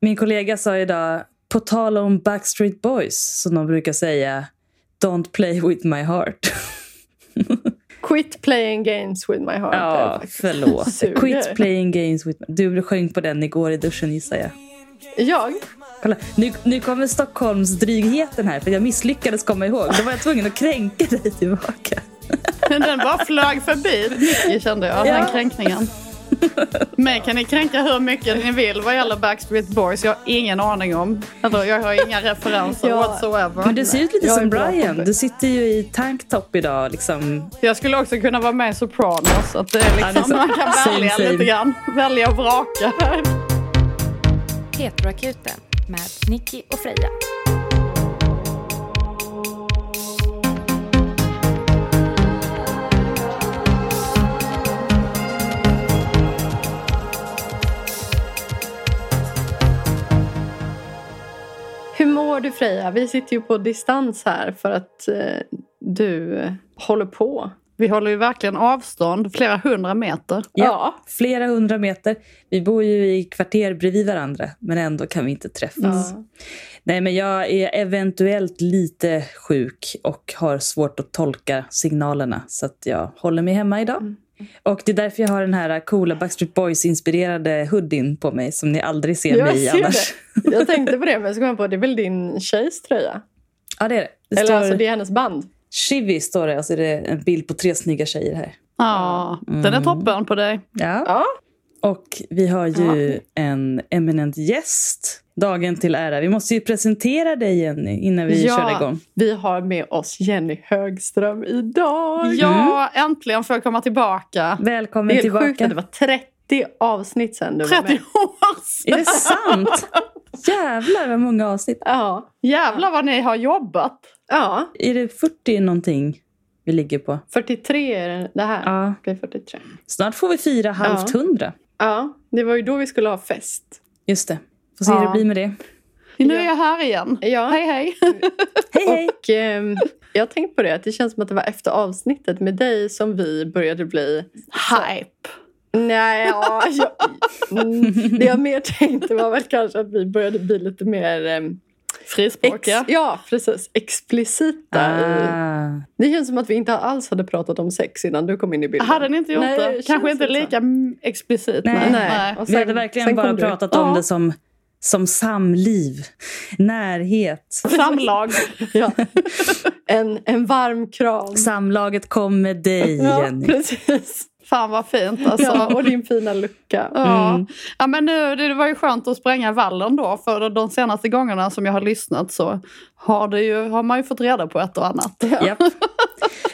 Min kollega sa idag, på tal om Backstreet Boys, som de brukar säga, Don't play with my heart. Quit playing games with my heart. Ja, förlåt. Suger. Quit playing games with my... Du sjöng på den igår i duschen gissar jag. Jag? Kolla, nu, nu kommer Stockholmsdrygheten här för jag misslyckades komma ihåg. Då var jag tvungen att kränka dig tillbaka. Den bara flög förbi Nicky kände jag, Ja. den kränkningen. Mig kan ni kränka hur mycket ni vill vad gäller Backstreet Boys. Jag har ingen aning om. Eller jag har inga referenser Ja. whatsoever. Men du ser ut lite Jag som Brian. Du sitter ju i tanktop idag. Liksom. Jag skulle också kunna vara med i Sopranos. Att det är liksom, man kan Same, välja same. lite grann. Välja och vraka. Heteroakuten med Nicky och Freja. Hur mår du Freja? Vi sitter ju på distans här för att eh, du håller på. Vi håller ju verkligen avstånd, flera hundra meter. Ja, Flera hundra meter. Vi bor ju i kvarter bredvid varandra, men ändå kan vi inte träffas. Ja. Nej, men jag är eventuellt lite sjuk och har svårt att tolka signalerna. Så att jag håller mig hemma idag. Mm. Och det är därför jag har den här coola Backstreet Boys-inspirerade hoodien på mig som ni aldrig ser Jag mig i ser annars. det. Jag tänkte på det, men så kom jag på att det är väl din tjejs tröja? Ja, det är det. det Eller står, alltså det är hennes band. Chivi står det och så är det en bild på tre snygga tjejer här. Ja, den är toppen på dig. Ja. Ja. Och vi har ju en eminent gäst. Dagen till ära. Vi måste ju presentera dig Jenny innan vi Ja. kör igång. Vi har med oss Jenny Högström idag. Ja, äntligen får jag komma tillbaka. Välkommen Det är tillbaka. sjukt att det var 30 avsnitt sen du var 30 med. år sedan. Är det sant? Jävlar vad många avsnitt. Ja. Jävlar vad ni har jobbat. ja, Är det 40 någonting vi ligger på? 43 är det- här. Ja. Det är 43. Snart får vi fira halvt hundra. Ja, det var ju då vi skulle ha fest. Just det. Får se hur det blir med det. Nu är jag här igen. Ja. Hej hej. Hej hej! Och ehm, jag har tänkt på det, att det känns som att det var efter avsnittet med dig som vi började bli... Hype. Nej, ja, jag, mm, det jag mer tänkte var väl kanske att vi började bli lite mer... Ex, Frispråkiga. ja, precis. Explicita. Ah. det känns som att vi inte alls hade pratat om sex innan du kom in i bilden. Hade ni inte gjort Nej, det? Kanske inte så. lika mm, explicit. Nej. Nej. Och Vi hade sen- verkligen sen bara kom du. pratat om Ja. det som, som samliv, närhet. Samlag. Ja. En, en varm kram. Samlaget kom med dig, Ja, Jenny. precis. Fan vad fint alltså. Ja, och din fina lucka. Ja. Mm. ja men nu, det var ju skönt att spränga vallen då för de senaste gångerna som jag har lyssnat så har, det ju, har man ju fått reda på ett och annat. Japp.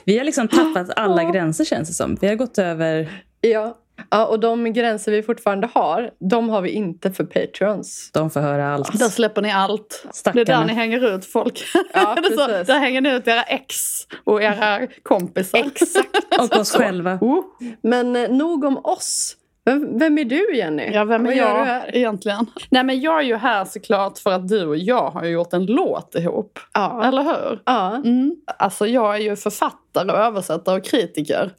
Vi har liksom tappat alla gränser känns det som. Vi har gått över, Ja. Ja, och de gränser vi fortfarande har, de har vi inte för Patreons. de får höra allt. Där släpper ni allt. Det är Stackarna. där ni hänger ut folk. Ja, Det är så, där hänger ni ut era ex och era kompisar. Exakt. Och oss själva. Oh, Men eh, nog om oss. Vem, vem är du Jenny? ja, vem är Vad gör jag du här? egentligen? Nej men jag är ju här såklart för att du och jag har gjort en låt ihop. Ja. Eller hur? ja. Mm. Alltså jag är ju författare och översättare och kritiker.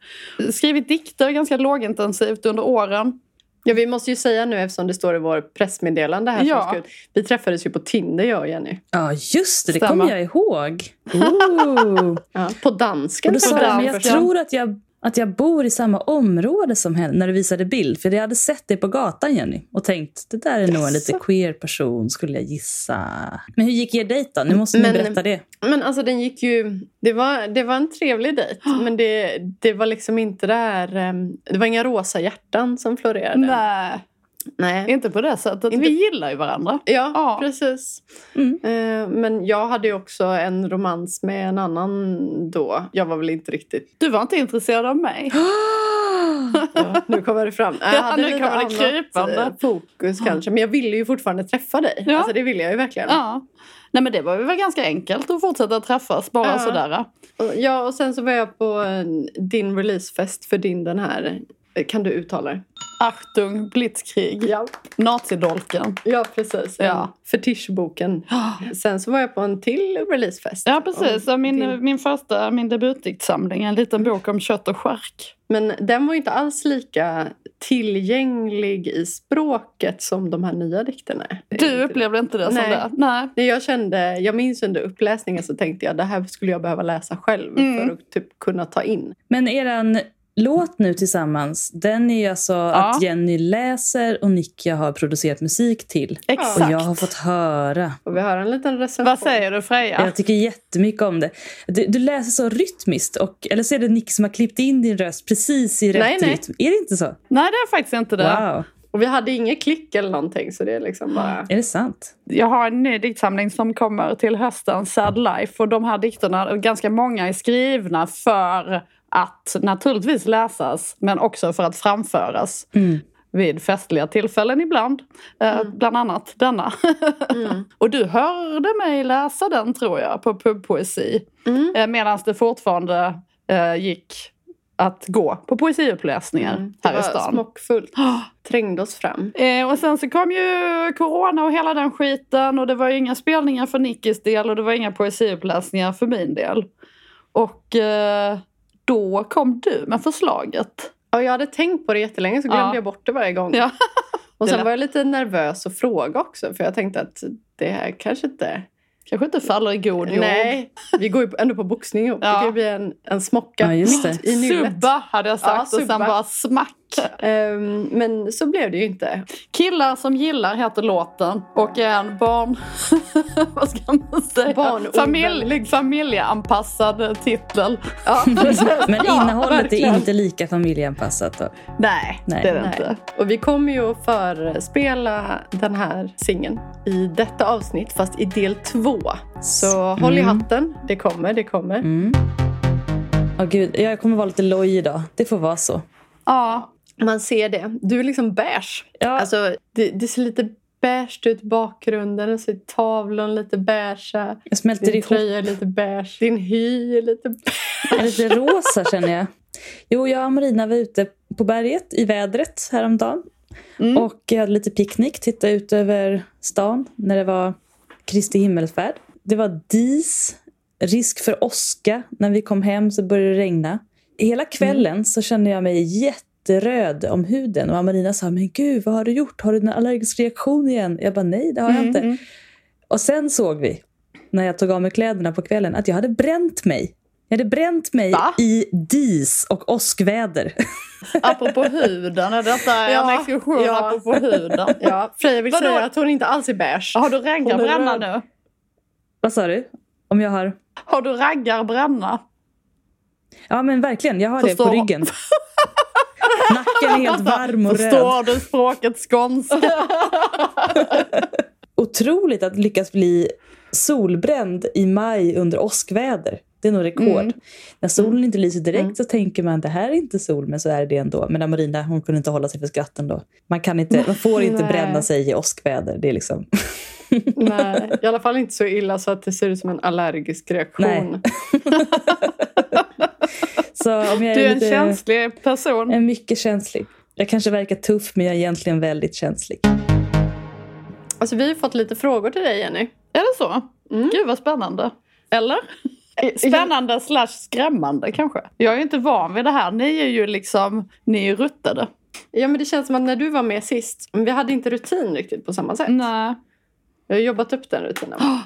Skrivit dikter ganska lågintensivt under åren. ja, vi måste ju säga nu eftersom det står i vår pressmeddelande här. som Ja. ut. Vi träffades ju på Tinder jag och Jenny. Ja, just det. Det kommer jag ihåg. Ooh. Ja. På dansken. Och då sa jag, jag tror att jag, att jag bor i samma område som henne när du visade bild. För jag hade sett dig på gatan, Jenny. Och tänkt, det där är nog en lite queer person, skulle jag gissa. Men hur gick er dejt då? Nu måste ni Men- berätta det. Men alltså den gick ju... Det var, det var en trevlig dejt. Men det, det var liksom inte det här... ehm, Det var inga rosa hjärtan som florerade. Nej, Nej. inte på det sättet. Inte- Vi gillar ju varandra. Ja, Ja. precis. Mm. Eh, Men jag hade ju också en romans med en annan då. Jag var väl inte riktigt... Du var inte intresserad av mig. Ja, nu kommer det fram. Jag Ja, hade nu lite annat, krypande. eh, fokus kanske. Men jag ville ju fortfarande träffa dig. Ja. Alltså det ville jag ju verkligen. Ja. Nej men det var väl ganska enkelt att fortsätta träffas bara Ja. sådär. Ja, och sen så var jag på din releasefest för din den här Kan du uttala det? Achtung, Blitzkrieg, Ja, Nazidolken. ja precis. Ja. Fetischboken. Sen så var jag på en till releasefest. Ja precis, min, min första, min debutdiktsamling, en liten bok om kött och skärk. Men den var ju inte alls lika tillgänglig i språket som de här nya dikterna är. Du upplevde inte det som Nej. det? Nej. Nej, jag kände, jag minns under uppläsningen så tänkte jag det här skulle jag behöva läsa själv Mm. för att typ kunna ta in. Men eran låt nu tillsammans, den är ju alltså att Jenny läser och Nicka har producerat musik till. Exakt. Och jag har fått höra. Och vi har en liten recension. Vad säger du Freja? Jag tycker jättemycket om det. Du, du läser så rytmiskt, och, eller så är det Nick som har klippt in din röst precis i rätt Nej, nej. rytm. Är det inte så? Nej det är faktiskt inte det. Wow, Och vi hade inget klick eller någonting så det är liksom bara... är det sant? Jag har en ny diktsamling som kommer till hösten, Sad Life. Och de här dikterna, ganska många är skrivna för att naturligtvis läsas men också för att framföras Mm. vid festliga tillfällen ibland. Eh, bland annat denna. Mm. och du hörde mig läsa den tror jag på pubpoesi. Mm. Eh, Medan det fortfarande eh, gick att gå på poesiuppläsningar Mm. Det här i var stan. smockfullt. Trängde oss fram. Eh, och sen så kom ju corona och hela den skiten och det var ju inga spelningar för Nickis del och det var inga poesiuppläsningar för min del. Och eh, då kom du med förslaget. Ja, jag hade tänkt på det jättelänge så glömde Ja. jag bort det varje gång. Ja. Och sen var jag lite nervös och fråga också för jag tänkte att det här kanske inte... Kanske inte faller i god jord. Nej, vi går ju ändå på boxning ihop. Ja. Det kan ju bli en, en smocka Ja, mitt i nyllet. Subba hade jag sagt Ja, och sen bara smack. Ehm, men så blev det ju inte. Killar som gillar heter låten och är en barn... vad ska man säga? Barnovänlig. Familj, familjeanpassad titel. Ja. Men Ja, innehållet verkligen. är inte lika familjeanpassat då? Nej, Nej. det är det Nej. inte. Och vi kommer ju att förspela den här singeln i detta avsnitt fast i del två. Så håll i Mm. hatten. Det kommer, det kommer. Mm. Åh gud, jag kommer vara lite loj idag. Det får vara så. Ja, Man ser det. Du är liksom beige. Ja, Alltså, det, det ser lite beige ut i bakgrunden. Och så är tavlan lite beige. jag smälter Din ihop. tröja är lite beige. Din hy är lite beige. Jag är lite rosa känner jag. Jo, jag och Marina var ute på berget i vädret häromdagen. Mm. Och jag hade lite picknick, tittade ut över stan när det var Kristi himmelsfärd. Det var dis, risk för åska. När vi kom hem så började det regna. Hela kvällen så kände jag mig jätteröd om huden. Och Marina sa, men gud vad har du gjort? Har du en allergisk reaktion igen? Jag bara, nej det har jag inte. Mm, Och sen såg vi, när jag tog av mig kläderna på kvällen, att jag hade bränt mig. Jag hade bränt mig Va? i dis och åskväder. Apropå huden, är detta Ja, en exkursion ja. apropå huden? Ja, Freja vill Vadå? säga att hon inte alls är beige. Har du raggarbränna är nu? Vad sa du? Om jag har... Har du raggarbränna? Ja men verkligen, jag har det Förstår. på ryggen. Nacken är helt varm och röd. Förstår du språket skånska? Otroligt att lyckas bli solbränd i maj under åskväder. Det är nog rekord. Mm. När solen inte lyser direkt Mm. så tänker man det här är inte sol, men så är det ändå. Men Marina hon kunde inte hålla sig för skratten då. Man, kan inte, man får inte bränna sig i åskväder. Det är liksom... Nej, i alla fall inte så illa så att det ser ut som en allergisk reaktion. Så om jag Du är en lite, känslig person. är mycket känslig. Jag kanske verkar tuff, men jag är egentligen väldigt känslig. Alltså, vi har fått lite frågor till dig, Jenny. Är det så? Mm. Gud vad spännande. Eller? Spännande slash skrämmande kanske. Jag är inte van vid det här. Ni är ju liksom, ni är ruttade. Ja, men det känns som att när du var med sist, vi hade inte rutin riktigt på samma sätt. Nej. Vi har jobbat upp den rutinen. Eh,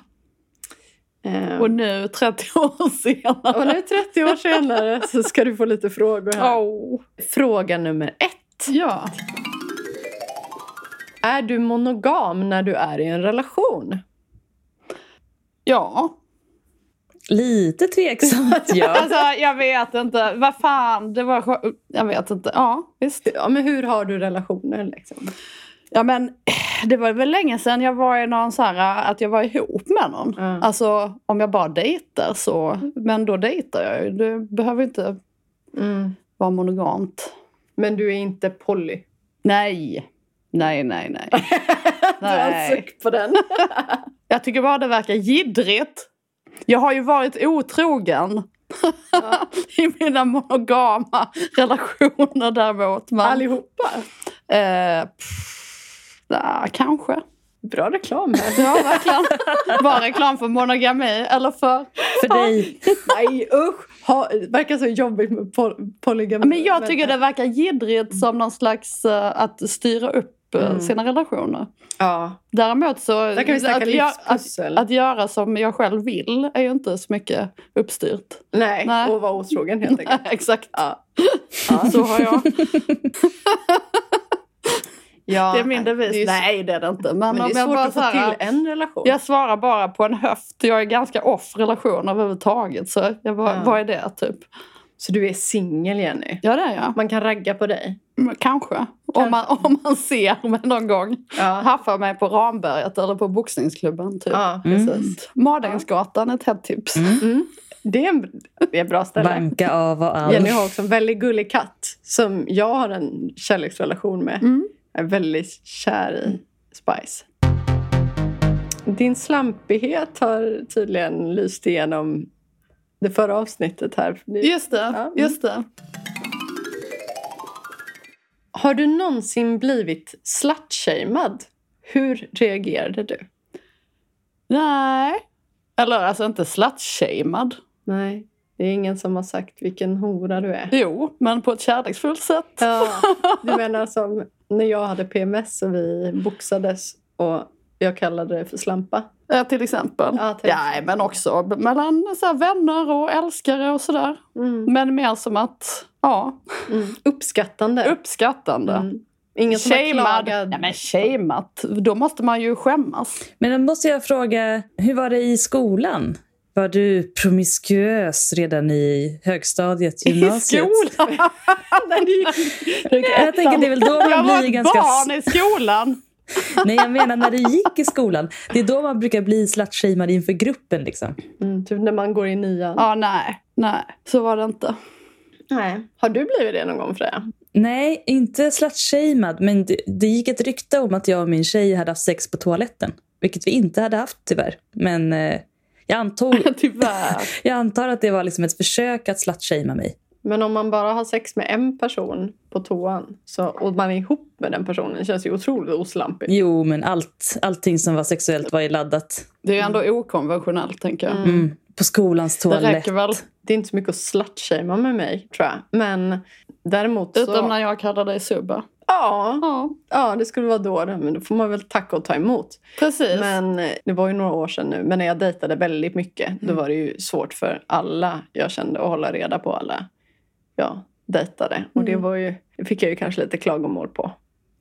Och nu 30 år senare. och nu 30 år senare så ska du få lite frågor här. Oh. Fråga nummer ett. Ja. Är du monogam när du är i en relation? Ja. Lite tveksamt, ja. Alltså jag vet inte. Vad fan. Det var Jag vet inte. Ja visst. Ja, men hur har du relationer liksom? Ja men det var väl länge sedan jag var i någon så här att jag var ihop med någon. Mm. Alltså om jag bara dejtar så. Men då dejtar jag ju. Det behöver inte Mm. vara monogamt. Men du är inte poly? Nej. Nej, nej, nej. Du har en suck på den. Jag tycker bara det verkar jiddrigt. Jag har ju varit otrogen I mina monogama relationer däremot. Men, Allihopa? eh, pff, ja, kanske. Bra reklam här. Ja, verkligen. Var reklam för monogami eller för... För dig. Nej usch! Ha, verkar så jobbigt med pol- polygami. Men jag tycker det verkar jiddrigt som någon slags eh, att styra upp eh, Mm. sina relationer. Ja, Däremot så... där kan vi att, att, att göra som jag själv vill är ju inte så mycket uppstyrt. Nej, Nej. och vara otrogen helt enkelt. Exakt. Ja. Så har jag. Ja, Det är min devis. det är Nej, det är det inte. Men, Men om det är jag svårt bara att få här, till en relation. Jag svarar bara på en höft. Jag är ganska off relation överhuvudtaget. Så jag bara, Ja. vad är det typ? Så du är singel Jenny? Ja, det är jag. Man kan ragga på dig? Men Kanske. Om, man, om man ser mig någon gång. Ja, Haffa mig på Ramberget eller på boxningsklubben. Typ. ja Mm. precis. Madängsgatan, ett hett tips. Mm. Det, är en, det är ett bra ställe. Vanka av och allt. Jenny har också en väldigt gullig katt som jag har en kärleksrelation med. Mm. Är väldigt kär i Spice. Din slampighet har tydligen lyst igenom det förra avsnittet här. Just det, Ja, mm. just det. Har du någonsin blivit slutshamead? Hur reagerade du? Nej. Eller alltså inte slutshamead. Nej, det är ingen som har sagt vilken hora du är. Jo, men på ett kärleksfullt sätt. Ja, du menar som när jag hade PMS och vi boxades och jag kallade det för slampa? Ja, till exempel. Ja, till Ja, men också mellan så här, vänner och älskare och sådär. Mm. Men mer som att, ja, Mm. Uppskattande. uppskattande. Mm. Ingen som har Shamead. klagat. Nej men shameat, då måste man ju skämmas. Men då måste jag fråga, hur var det i skolan? Var du promiskuös redan i högstadiet, gymnasiet? I skolan! Jag tänker det är väl då Jag man var blir ett ganska... barn i skolan. Nej, jag menar när du gick i skolan. Det är då man brukar bli slutshamead inför gruppen. Liksom. Mm, typ när man går i nian. Ja, nej, nej, så var det inte. Nej. Har du blivit det någon gång Freja? Nej, inte slutshamead, men det, det gick ett rykte om att jag och min tjej hade haft sex på toaletten. Vilket vi inte hade haft tyvärr. Men eh, jag, antog, jag antar att det var liksom ett försök att slutshamea mig. Men om man bara har sex med en person på toan så, och man är ihop med den personen känns ju otroligt oslampigt. Jo, men allt, allting som var sexuellt var ju laddat. Det är ju ändå okonventionellt, tänker jag. Mm, på skolans Det toalett. räcker väl. Det är inte så mycket att slutshamea med mig tror jag. Men däremot så... Utom när jag kallar dig subba. Ja, Ja, ja, det skulle vara då. Men då får man väl tacka och ta emot. precis. Men eh, det var ju några år sedan nu. Men när jag dejtade väldigt mycket då var det ju svårt för alla jag kände att hålla reda på alla jag dejtade. Och det Mm. var ju, det fick jag ju kanske lite klagomål på.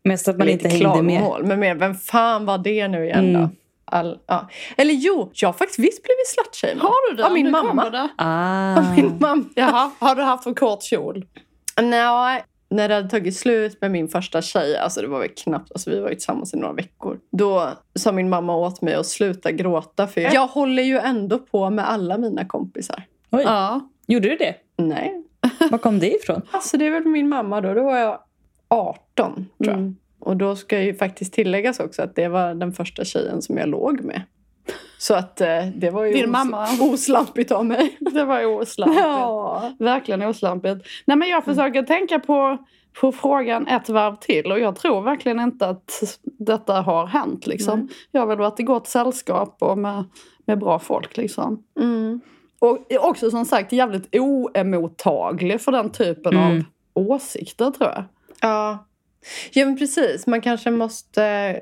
Mest att man Eller inte hängde med. men mer vem fan var det nu igen då? Mm. All, ja. Eller jo, jag har faktiskt visst blivit slutshamead. Har du det? Av min Nu mamma. Ah. Av min mamma. Jaha, har du haft för kort kjol? Nej, när det hade tagit slut med min första tjej, alltså det var väl knappt, alltså vi var ju tillsammans i några veckor. Då sa min mamma åt mig att sluta gråta för jag håller ju ändå på med alla mina kompisar. Oj, Ja. gjorde du det? Nej, Var kom det ifrån? alltså det är väl min mamma då. Då var jag 18 tror jag. Mm. Och då ska ju faktiskt tilläggas också att det var den första tjejen som jag låg med. Så att eh, det var ju Din os- mamma. oslampigt av mig. Det var ju oslampigt. Ja. Verkligen oslampigt. Nej, men jag försöker tänka på, på frågan ett varv till och jag tror verkligen inte att detta har hänt. Liksom. Jag har väl varit i gott sällskap och med, med bra folk. Liksom. Mm. Och också som sagt jävligt oemottaglig för den typen Mm. av åsikter tror jag. Ja. ja, men precis. Man kanske måste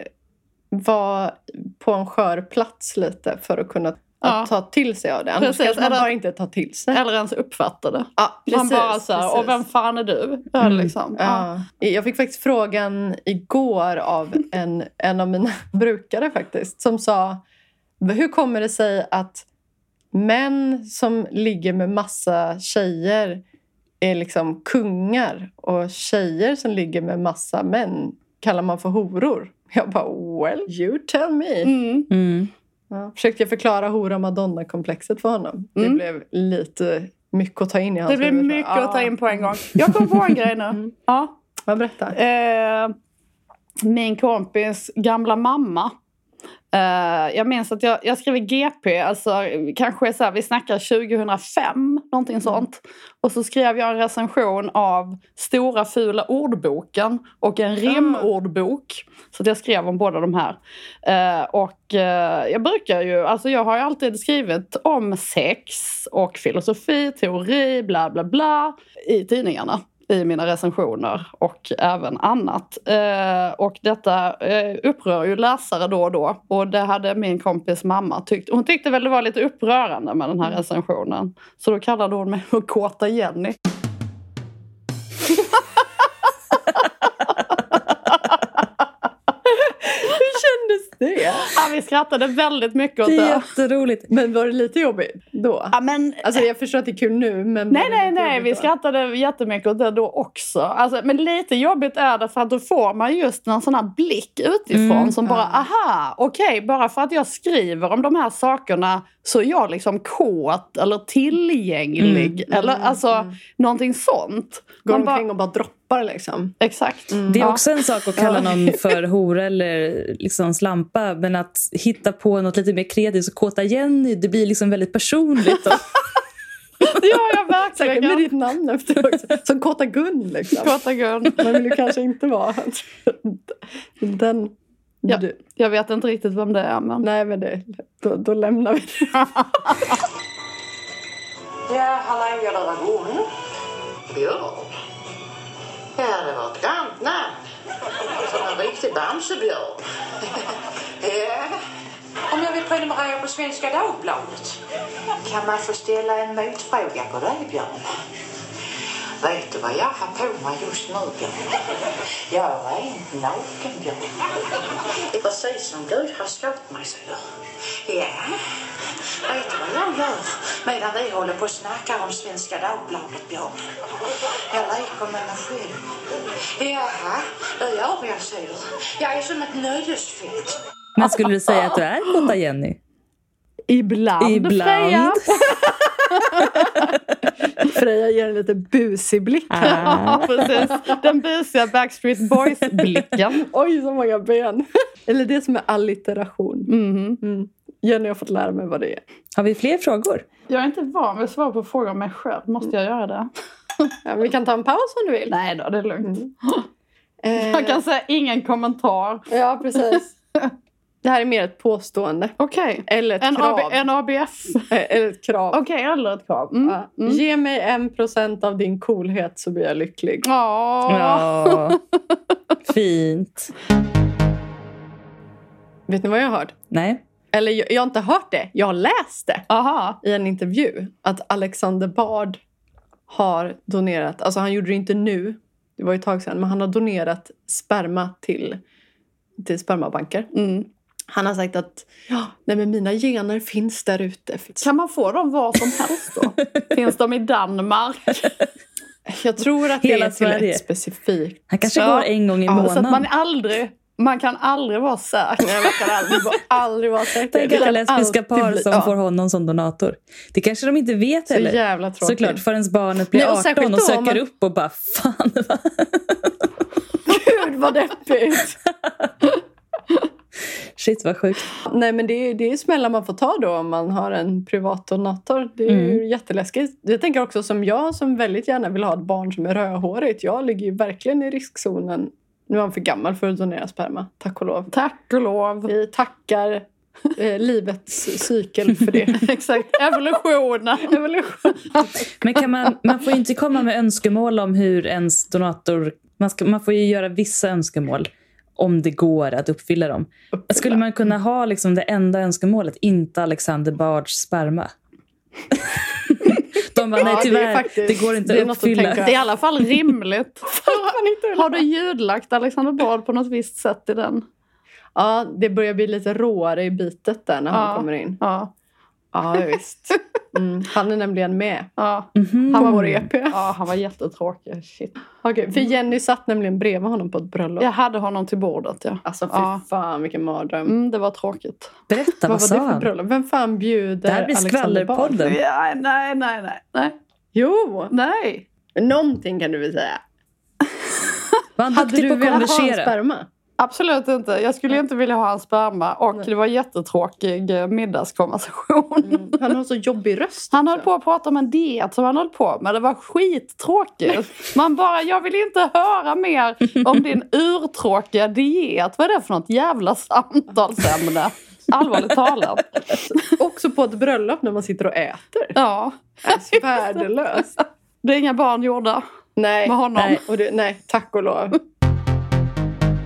vara på en skör plats lite för att kunna Ja. att ta till sig av det. Annars Precis, kanske man bara inte tar till sig. Eller ens uppfatta det. Ja, Man bara så här, precis. och vem fan är du? Mm. liksom. ja. Ja. Jag fick faktiskt frågan igår av en, en av mina brukare faktiskt som sa hur kommer det sig att män som ligger med massa tjejer är liksom kungar och tjejer som ligger med massa män kallar man för horor? Jag bara well, you tell me. Mm. Mm. Ja. Försökte jag förklara hora madonna-komplexet för honom. Det Mm. blev lite mycket att ta in i hans Det huvud. mycket att ta in på en gång. Jag kom på en grej nu. Mm. Ja. Ja, berätta. Eh, min kompis gamla mamma Eh, jag minns att jag, jag skrev i GP, alltså kanske så här, vi snackar 2005, någonting sånt. Och så skrev jag en recension av Stora fula ordboken och en rimordbok. Så jag skrev om båda de här. Eh, och eh, jag brukar ju, alltså jag har ju alltid skrivit om sex och filosofi, teori, bla bla bla i tidningarna i mina recensioner och även annat. Eh, och detta eh, upprör ju läsare då och då. Och det hade min kompis mamma tyckt. Hon tyckte väl det var lite upprörande med den här recensionen. Så då kallade hon mig för Kåta Jenny. Kändes det? Ja, vi skrattade väldigt mycket åt Det är det. jätteroligt. Men var det lite jobbigt då? Ja, men, Alltså jag förstår att det är kul nu men... Nej, nej, nej. Vi då? skrattade jättemycket åt det då också. Alltså, men lite jobbigt är det för att då får man just en sån här blick utifrån Mm, som bara, ja. aha, okej, bara för att jag skriver om de här sakerna så är jag liksom kåt eller tillgänglig. Mm, eller mm, alltså mm. någonting sånt. Går Man bara, omkring och bara droppar liksom. exakt. Det är Ja. också en sak att kalla någon för hora eller liksom slampa men att hitta på något lite mer kreativt, så kåta Jenny, det blir liksom väldigt personligt. Det gör jag Säkert med verkligen. ditt namn efter också. Som Kåta Gun liksom. Kåta Gun. Man vill ju kanske inte vara den. Ja. Du. Jag vet inte riktigt vem det är men... Nej men det, då, då lämnar vi det. Ja, hallå, jag lagar Gun. Björn. Ja, det var ett grant namn. Som en riktig Bamsebjörn. ja. Om jag vill prenumerera på Svenska Dagbladet kan man få ställa en motfråga på dig, Björn. Vet du vad jag har på mig just nu, Björn? Jag är en naken, Björn. Precis som Gud har skapat mig, ser du. Ja. Vet du vad jag gör medan vi håller på och snackar om Svenska Dagbladet, Björn? Jag leker med mig själv. Jaha, det gör jag, du. Jag är som ett nöjesfält. Men skulle du säga att du är kåta Jenny? Ibland, Ibland. Freja. Freja ger en lite busig blick. Ah. Ja, precis. Den busiga Backstreet Boys-blicken. Oj, så många ben. Eller det som är allitteration. Mhm. Mm. Jenny har fått lära mig vad det är. Har vi fler frågor? Jag är inte van vid att svara på frågor om mig själv. Måste jag göra det? Ja, vi kan ta en paus om du vill. Nej då, det är lugnt. Eh, Jag kan säga ingen kommentar. Ja, precis. Det här är mer ett påstående. Okej. Eller ett En, krav. AB, en ABF. Eh, Eller ett krav. Okej, eller ett krav. Mm. Mm. Ge mig en procent av din coolhet så blir jag lycklig. Ja. Fint. Vet ni vad jag har hört? Nej. Eller jag, jag har inte hört det, jag har läst det Aha. i en intervju. Att Alexander Bard har donerat, alltså han gjorde det inte nu, det var ju ett tag sedan, men han har donerat sperma till, till spermabanker. Mm. Han har sagt att ja, nej men mina gener finns där ute. Kan man få dem var som helst då? Finns de i Danmark? Jag tror att det Hela är till Sverige. ett specifikt... Han kanske Ja. går en gång i Ja, så att månaden. Man, är aldrig, man kan aldrig vara säker. Man kan aldrig, aldrig vara säker. Tänk Det alla lesbiska par bli- som ja, får honom som donator. Det kanske de inte vet Så heller. jävla tråkigt. Såklart, förrän barnet blir Nej, och 18 särskilt och söker man- upp och bara fan. va? Gud vad deppigt! Shit vad sjukt. Nej men det är, det är smällar man får ta då om man har en privat donator. Det är ju Mm. jätteläskigt. Jag tänker också som jag som väldigt gärna vill ha ett barn som är rödhårigt. Jag ligger ju verkligen i riskzonen. Nu är han för gammal för att donera sperma, tack och lov. Tack och lov. Vi tackar eh, livets cykel för det. Exakt, evolutionen. Evolution. Men kan man, man får ju inte komma med önskemål om hur ens donator... Man, ska, man får ju göra vissa önskemål om det går att uppfylla dem. Skulle man kunna ha liksom det enda önskemålet, inte Alexander Bards sperma? De bara, Ja, nej det är tyvärr, det, faktiskt- går inte det att att uppfylla. tänka Det är i alla fall rimligt. Har du ljudlagt Alexander Bard på något visst sätt i den? Ja, det börjar bli lite råare i bitet där när han Ja. kommer in. Ja. Ja, visst. Mm, han är nämligen med ja. Mhm. på vår EP. Ja, han var jättetråkig. Shit. Okej, för Jenny satt nämligen bredvid honom på ett bröllop. Jag hade honom till bordet, ja. Alltså fy Ja. fan vilken mardröm. Mm, det var tråkigt. Berätta, vad vad var sa det för han? bröllop? Vem fan bjuder Det här blir skvallerpodden. Ja, nej, nej, nej. Nej. Jo, nej. någonting kan du väl säga. Var han Hade duktig du på att velat ha en konversera? Absolut inte. Jag skulle inte vilja ha en sperma och det var jättetråkig eh, middagskonversation. Mm. Han har så jobbig röst. Han höll på att prata om en diet som han höll på med. Det var skittråkigt. Man bara, jag vill inte höra mer om din urtråkiga diet. Vad är det för något jävla samtalsämne? Allvarligt talat. Också på ett bröllop när man sitter och äter. Ja, Alltså, värdelöst. det är inga barn gjorda. Nej, Med honom. nej, och det, nej, tack och lov.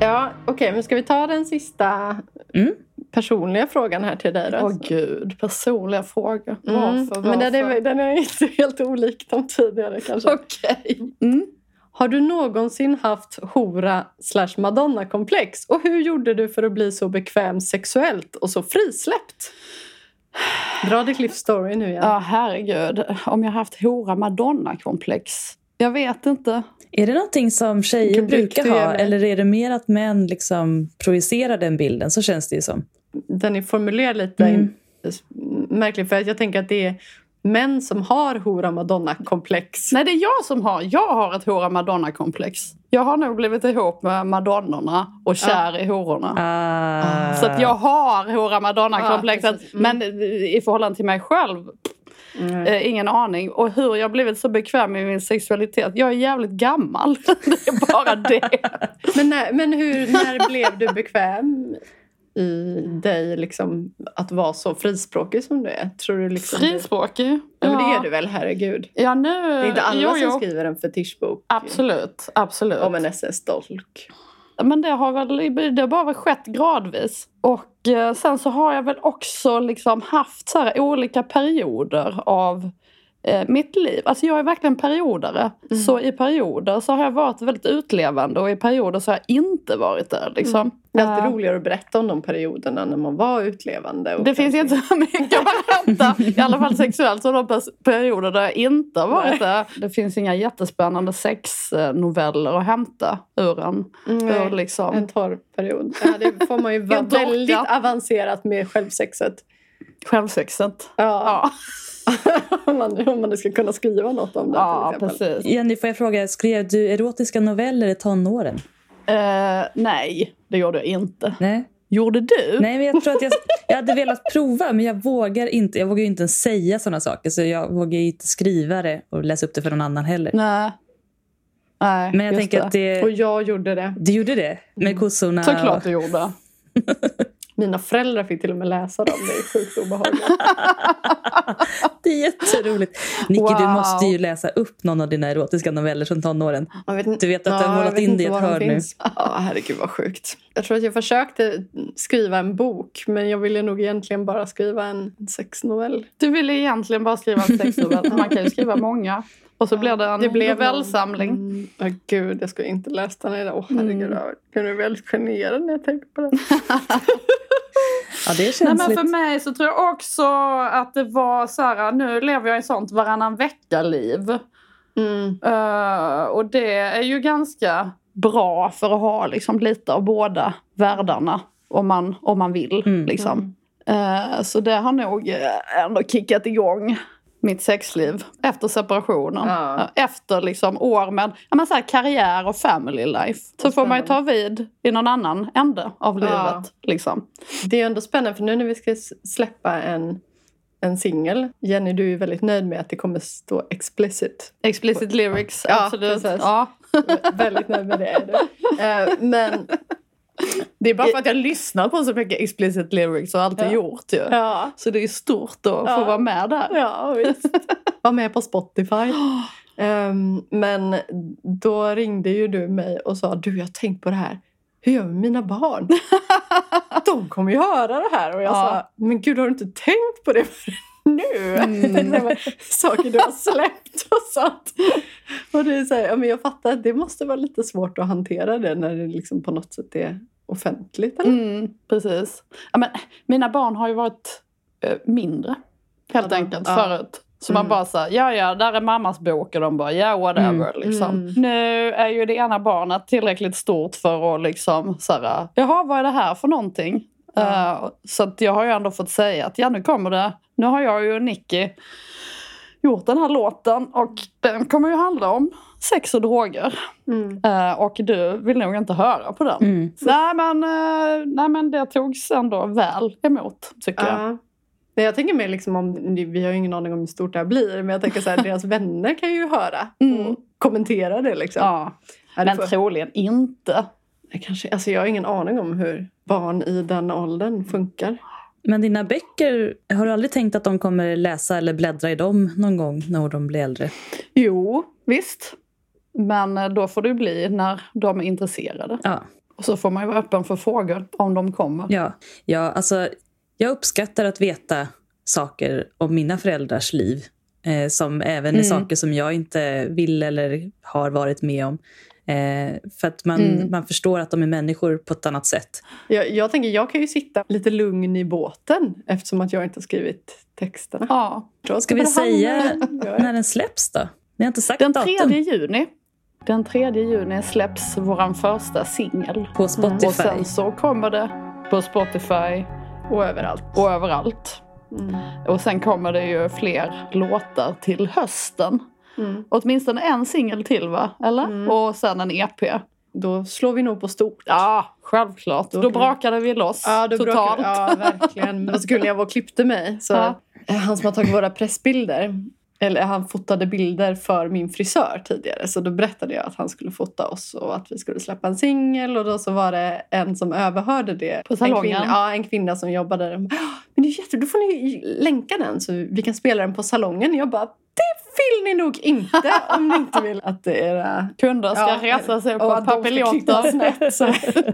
Ja, okej, men ska vi ta den sista Mm. personliga frågan här till dig då? Åh gud, personliga frågor. Mm. Varför? Men den är, varför? den är inte helt olik de tidigare kanske. Okej. Mm. Har du någonsin haft hora slash madonna-komplex? Och hur gjorde du för att bli så bekväm sexuellt och så frisläppt? Dra ditt livs story nu igen. Ja, herregud. Om jag haft hora madonna-komplex? Jag vet inte. Är det någonting som tjejer brukar ha eller är det mer att män liksom projicerar den bilden? Så känns det ju som. Den är formulerad lite Mm. in- märkligt för att jag tänker att det är män som har hora madonna-komplex. Nej, det är jag som har. Jag har ett hora madonna-komplex. Jag har nog blivit ihop med madonnorna och kär i hororna. Ah. Så att jag har hora madonna-komplexet. Ja, precis. Mm. men i förhållande till mig själv, Mm. eh, ingen aning. Och hur jag blivit så bekväm i min sexualitet. Jag är jävligt gammal. det är bara det. Men, när, men hur, när blev du bekväm i dig liksom, att vara så frispråkig som du är? Tror du liksom du- Frispråkig. Ja, men det är du väl, herregud? Ja, nu... Det är inte alla jo, jo. som skriver en fetischbok Absolut, absolut. om en SS-dolk. Men det har väl det har bara skett gradvis. Och eh, sen så har jag väl också liksom haft så här olika perioder av eh, mitt liv. Alltså jag är verkligen periodare. Mm. Så i perioder så har jag varit väldigt utlevande och i perioder så har jag inte varit där. Liksom. Det är alltid Eh, roligare att berätta om de perioderna när man var utlevande. det finns kanske- inte så mycket att hämta, i alla fall sexuellt, som de perioder där jag inte har varit där. Det finns inga jättespännande sexnoveller att hämta ur en. Mm, Ur liksom. En torr period. Ja, det får man ju vara väldigt avancerat med självsexet. Självsexet. Ja. Ja, om, man, om man nu ska kunna skriva något om det ja precis. Jenny, får jag fråga, skrev du erotiska noveller i tonåren? Eh, nej, det gjorde jag inte. Nej. Gjorde du? Nej, men jag tror att jag, jag hade velat prova, men jag vågar inte. Jag vågar ju inte ens säga sådana saker, så jag vågar ju inte skriva det och läsa upp det för någon annan heller. Nej. Nej, Men jag tänker att det... Och jag gjorde det. Du gjorde det? Med kossorna? Såklart och- du gjorde. Mina föräldrar fick till och med läsa dem. Det är sjukt obehagligt. Det är jätteroligt. Nicky, du Wow. måste ju läsa upp någon av dina erotiska noveller från tonåren. Jag vet inte- Du vet att du har målat in inte det i ett hörn nu. Ja, herregud vad sjukt. Jag tror att jag försökte skriva en bok men jag ville nog egentligen bara skriva en sexnovell. Du ville egentligen bara skriva en sexnovell. Man kan ju skriva många. Och så blev det en Det blev novellsamling. Mm. Ja, gud, jag skulle inte läsa den idag. Åh, herregud, Mm. jag blir väldigt generad när jag tänker på det. Ja, det är Nej, men för mig så tror jag också att det var så här, nu lever jag i sånt varannan vecka-liv. Mm. Eh, och det är ju ganska bra för att ha liksom, lite av båda världarna. Om man, om man vill. Mm. Liksom. Eh, så det har nog eh, ändå kickat igång mitt sexliv efter separationen. Ja. Efter liksom år med ja, men så här, karriär och family life. Så får man ju ta vid i någon annan ände av Ja. livet. Liksom. Det är ändå spännande för nu när vi ska släppa en, en singel. Jenny, du är ju väldigt nöjd med att det kommer stå explicit. Explicit lyrics, Ja, absolut. Ja. väldigt nöjd med det är du. Eh, men Det är bara för att jag lyssnar på så mycket explicit lyrics och alltid Ja. gjort ju. ja, Så det är stort att Ja. få vara med där. ja visst. Var med på Spotify. Ehm, men då ringde ju du mig och sa du jag har tänkt på det här. Hur gör vi med mina barn? De kommer ju höra det här. Och jag Ja. sa, men gud har du inte tänkt på det nu? Mm. Saker du har släppt och sånt. Och det är så här, ja, men jag fattar att det måste vara lite svårt att hantera det när det liksom på något sätt är offentligt. Eller? Mm, precis. Ja, men, mina barn har ju varit eh, mindre, helt de- enkelt, ja. förut. Så man Mm. bara säger ja ja, där är mammas bok och de bara ja whatever. Mm. Liksom. Mm. Nu är ju det ena barnet tillräckligt stort för att liksom såhär, jaha vad är det här för någonting? Eh, så att jag har ju ändå fått säga att ja nu kommer det, nu har jag ju Nicky gjort den här låten och den kommer ju handla om sex och droger. Mm. Eh, och du vill nog inte höra på den. Mm. Nej, men, eh, nej men det togs ändå väl emot tycker jag. Ja. Nej, jag tänker mer liksom om, vi har ju ingen aning om hur stort det här blir, men jag tänker så här, deras vänner kan ju höra Mm. och kommentera det liksom. Ja, Ja, det men får- troligen inte. jag, kanske, alltså jag har ingen aning om hur barn i den åldern funkar. Men dina böcker, har du aldrig tänkt att de kommer läsa eller bläddra i dem någon gång när de blir äldre? Jo, visst. Men eh, då får det bli när de är intresserade. Ja, Och så får man ju vara öppen för frågor om de kommer. ja, ja alltså, jag uppskattar att veta saker om mina föräldrars liv. Eh, som även är Mm. saker som jag inte vill eller har varit med om. Eh, för att man, Mm. man förstår att de är människor på ett annat sätt. Jag, jag tänker, jag kan ju sitta lite lugn i båten eftersom att jag inte har skrivit texterna. Ja. Ska vi säga är- när den släpps då? Ni har inte sagt Den datum 3 juni. Den 3 juni släpps vår första singel. på Spotify. Och sen så kommer det på Spotify Och överallt. och överallt. Mm. Och sen kommer det ju fler låtar till hösten. Mm. Åtminstone en singel till va? Eller? Mm. Och sen en EP. Då slår vi nog på stort. Ja, självklart. Då Då, brakade vi loss Ja, då totalt. bråkar- Ja, verkligen. Men så skulle jag var och klippte mig. Så Ja. Han som har tagit våra pressbilder, eller han fotade bilder för min frisör tidigare. Så då berättade jag att han skulle fota oss och att vi skulle släppa en singel. Och då så var det en som överhörde det. På salongen? En kvinna, ja, en kvinna som jobbade där. "Ah, Men det är jätte, då får ni länka den så vi kan spela den på salongen. Jag bara, det vill ni nog inte om ni inte vill att era Kunder ska Ja, resa sig på papiljotter. Så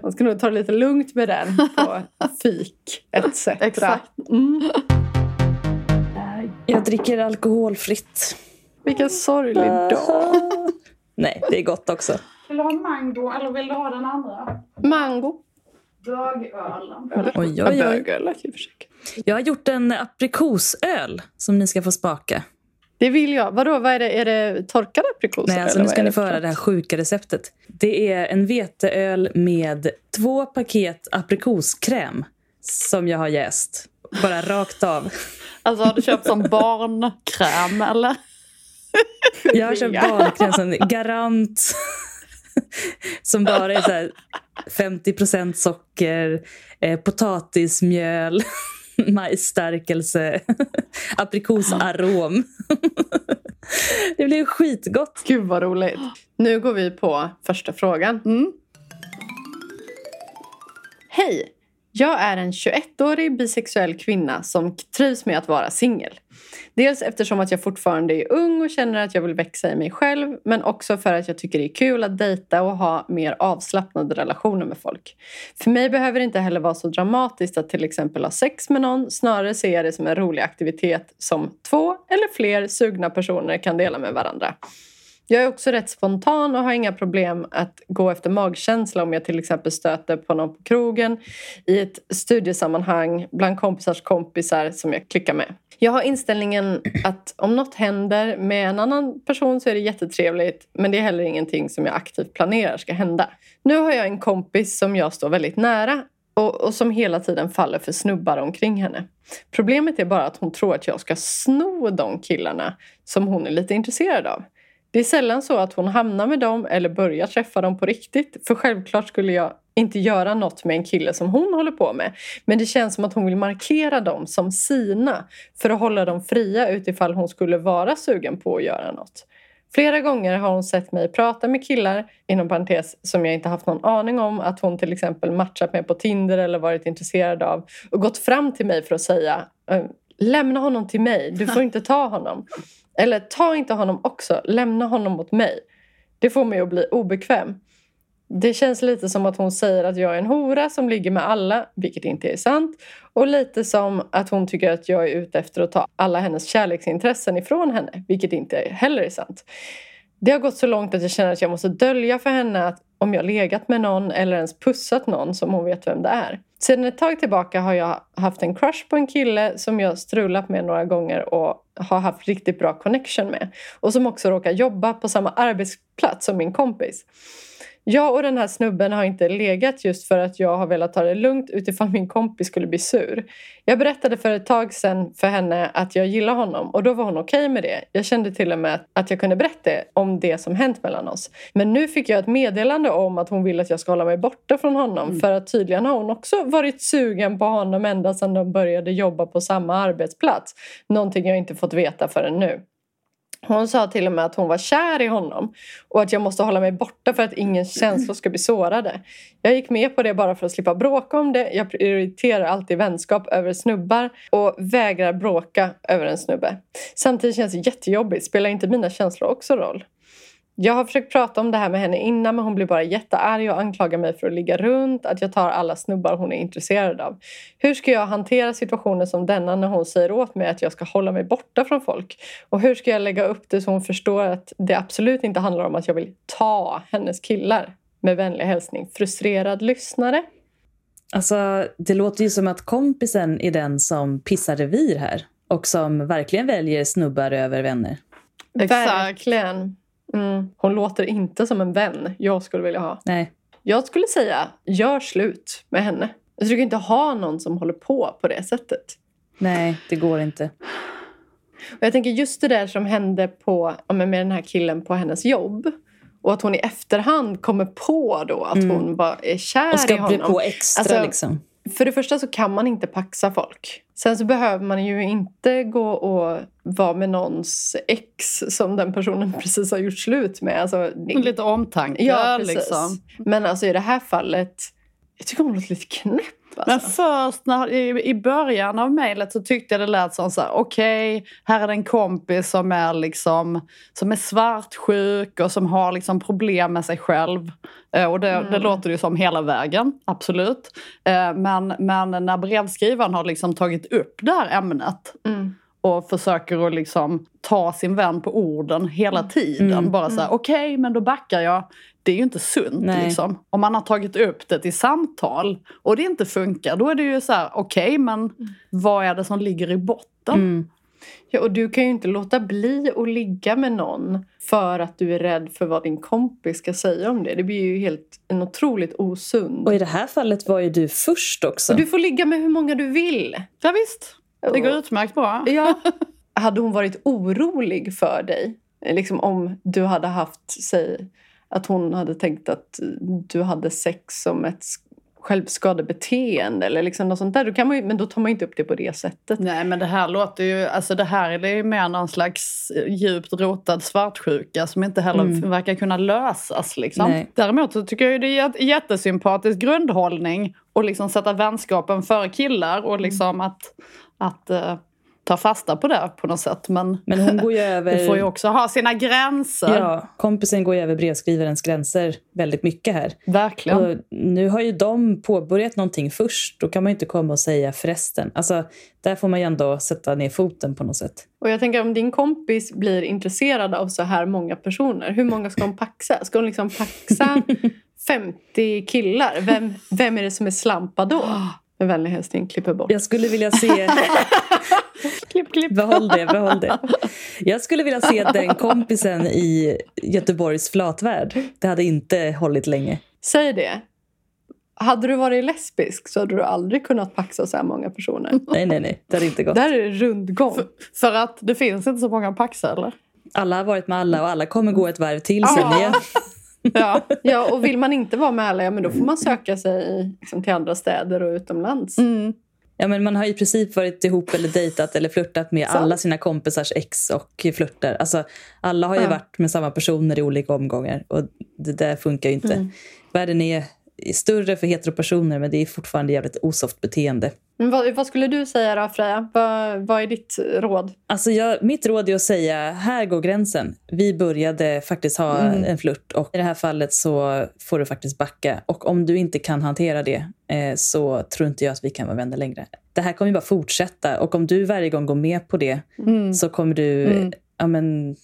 man ska nog ta det lite lugnt med den på fik etc. Exakt. Mm. Jag dricker alkoholfritt. Vilken sorglig dag. Nej, det är gott också. Vill du ha mango eller vill du ha den andra? Mango. Bögölen. Oj, oj, oj. Jag har gjort en aprikosöl som ni ska få smaka. Det vill jag. Vadå, vad är det? Är det torkade aprikoser? Nej, alltså nu ska ni få höra det här sjuka receptet. Det är en veteöl med två paket aprikoskräm som jag har jäst. Bara rakt av. Alltså har du köpt som barnkräm eller? Jag har köpt barnkräm som Garant. Som bara är så här 50% socker, eh, potatismjöl, majsstärkelse, aprikosarom. Det blir skitgott. Gud vad roligt. Nu går vi på första frågan. Mm. Hej! Jag är en 21-årig bisexuell kvinna som trivs med att vara singel. Dels eftersom att jag fortfarande är ung och känner att jag vill växa i mig själv men också för att jag tycker det är kul att dejta och ha mer avslappnade relationer med folk. För mig behöver det inte heller vara så dramatiskt att till exempel ha sex med någon. Snarare ser jag det som en rolig aktivitet som två eller fler sugna personer kan dela med varandra. Jag är också rätt spontan och har inga problem att gå efter magkänsla om jag till exempel stöter på någon på krogen i ett studiesammanhang bland kompisars kompisar som jag klickar med. Jag har inställningen att om något händer med en annan person så är det jättetrevligt men det är heller ingenting som jag aktivt planerar ska hända. Nu har jag en kompis som jag står väldigt nära och, och som hela tiden faller för snubbar omkring henne. Problemet är bara att hon tror att jag ska sno de killarna som hon är lite intresserad av. Det är sällan så att hon hamnar med dem eller börjar träffa dem på riktigt. För självklart skulle jag inte göra något med en kille som hon håller på med. Men det känns som att hon vill markera dem som sina för att hålla dem fria utifall hon skulle vara sugen på att göra något. Flera gånger har hon sett mig prata med killar, inom parentes, som jag inte haft någon aning om att hon till exempel matchat med på Tinder eller varit intresserad av och gått fram till mig för att säga ehm, Lämna honom till mig, du får inte ta honom. Eller ta inte honom också, lämna honom åt mig. Det får mig att bli obekväm. Det känns lite som att hon säger att jag är en hora som ligger med alla, vilket inte är sant. Och lite som att hon tycker att jag är ute efter att ta alla hennes kärleksintressen ifrån henne, vilket inte heller är sant. Det har gått så långt att jag känner att jag måste dölja för henne att om jag legat med någon eller ens pussat någon som hon vet vem det är. Sedan ett tag tillbaka har jag haft en crush på en kille som jag strulat med några gånger och har haft riktigt bra connection med. Och som också råkar jobba på samma arbetsplats som min kompis. Jag och den här snubben har inte legat just för att jag har velat ta det lugnt utifall min kompis skulle bli sur. Jag berättade för ett tag sedan för henne att jag gillar honom och då var hon okej med det. Jag kände till och med att jag kunde berätta om det som hänt mellan oss. Men nu fick jag ett meddelande om att hon vill att jag ska hålla mig borta från honom för att tydligen har hon också varit sugen på honom ända sedan de började jobba på samma arbetsplats. Någonting jag inte fått veta förrän nu. Hon sa till och med att hon var kär i honom och att jag måste hålla mig borta för att ingen känslor ska bli sårade. Jag gick med på det bara för att slippa bråka om det. Jag prioriterar alltid vänskap över snubbar och vägrar bråka över en snubbe. Samtidigt känns det jättejobbigt. Spelar inte mina känslor också roll? Jag har försökt prata om det här med henne innan men hon blir bara jättearg och anklagar mig för att ligga runt, att jag tar alla snubbar hon är intresserad av. Hur ska jag hantera situationer som denna när hon säger åt mig att jag ska hålla mig borta från folk? Och hur ska jag lägga upp det så hon förstår att det absolut inte handlar om att jag vill ta hennes killar? Med vänlig hälsning, frustrerad lyssnare. Alltså, det låter ju som att kompisen är den som pissar revir här och som verkligen väljer snubbar över vänner. Exakt. Verkligen. Mm. Hon låter inte som en vän jag skulle vilja ha. Nej. Jag skulle säga, gör slut med henne. Jag försöker inte ha någon som håller på på det sättet. Nej, det går inte. Och jag tänker just det där som hände på, med den här killen på hennes jobb. Och att hon i efterhand kommer på då att hon bara är kär Mm. Och i ska honom. bli på extra Alltså, liksom. För det första så kan man inte paxa folk. Sen så behöver man ju inte gå och vara med någons ex som den personen precis har gjort slut med. Alltså, Lite omtanke ja, precis. liksom. Men alltså i det här fallet, jag tycker hon låter lite knäpp. Alltså. Men först när, i, i början av mejlet så tyckte jag det lät som så här, okej, här är det en kompis som är liksom som är svartsjuk och som har liksom problem med sig själv. Eh, och det, det låter ju som hela vägen, absolut. Eh, men, men när brevskrivaren har liksom tagit upp det här ämnet Mm. och försöker att liksom ta sin vän på orden hela tiden. Mm. Bara så här, okej, men då backar jag. Det är ju inte sunt. Nej. Liksom. Om man har tagit upp det till samtal och det inte funkar, då är det ju så här, okej, men vad är det som ligger i botten? Ja, och du kan ju inte låta bli att ligga med någon för att du är rädd för vad din kompis ska säga om det. Det blir ju helt en otroligt osund. Och i det här fallet var ju du först också. Och du får ligga med hur många du vill. Ja, visst, det går utmärkt bra. Ja. hade hon varit orolig för dig? Liksom om du hade haft, säg att hon hade tänkt att du hade sex som ett självskadebeteende eller liksom något sånt där. Då kan man ju, men då tar man inte upp det på det sättet. Nej men det här låter ju, alltså det här är ju mer någon slags djupt rotad svartsjuka som inte heller Mm. verkar kunna lösas. Liksom. Nej. Däremot så tycker jag ju det är jät- jättesympatisk grundhållning att liksom sätta vänskapen före killar och liksom att, att eh, ta fasta på det på något sätt. Men, Men hon går över... det får ju också ha sina gränser. Ja, kompisen går ju över brevskrivarens gränser väldigt mycket här. Verkligen. Och nu har ju de påbörjat någonting först. Då kan man ju inte komma och säga förresten. Alltså, där får man ju ändå sätta ner foten på något sätt. Och jag tänker om din kompis blir intresserad av så här många personer, hur många ska hon paxa? Ska hon liksom paxa 50 killar? Vem, vem är det som är slampa då? Med vänlig hälsning, klipper bort. Jag skulle vilja se... klipp, klipp. behåll det, behåll det. Jag skulle vilja se den kompisen i Göteborgs flatvärld. Det hade inte hållit länge. Säg det. Hade du varit lesbisk så hade du aldrig kunnat paxa så här många personer. Nej, nej, nej. Det hade inte gått. Där är det rundgång. För att det finns inte så många paxar eller? Alla har varit med alla och alla kommer gå ett varv till sen Ja. igen. Ja. Ja, och vill man inte vara med alla, ja, men då får man söka sig liksom, till andra städer och utomlands. Mm. Ja, men man har i princip varit ihop eller dejtat eller flörtat med Sant. alla sina kompisars ex och flörtar. Alltså, alla har ju Ja. varit med samma personer i olika omgångar och det där funkar ju inte. Mm. Världen är större för heteropersoner men det är fortfarande jävligt osoft beteende. Men vad, vad skulle du säga då, Freja? Vad, vad är ditt råd? Alltså jag, mitt råd är att säga, här går gränsen. Vi började faktiskt ha Mm. en flört och i det här fallet så får du faktiskt backa. Och om du inte kan hantera det eh, så tror inte jag att vi kan vara vänner längre. Det här kommer ju bara fortsätta och om du varje gång går med på det Mm. så kommer du, Mm. ja men,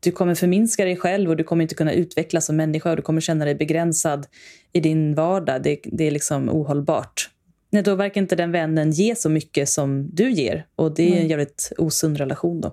du kommer förminska dig själv och du kommer inte kunna utvecklas som människa och du kommer känna dig begränsad i din vardag. Det, det är liksom ohållbart. Nej, då verkar inte den vännen ge så mycket som du ger och det är en jävligt osund relation då.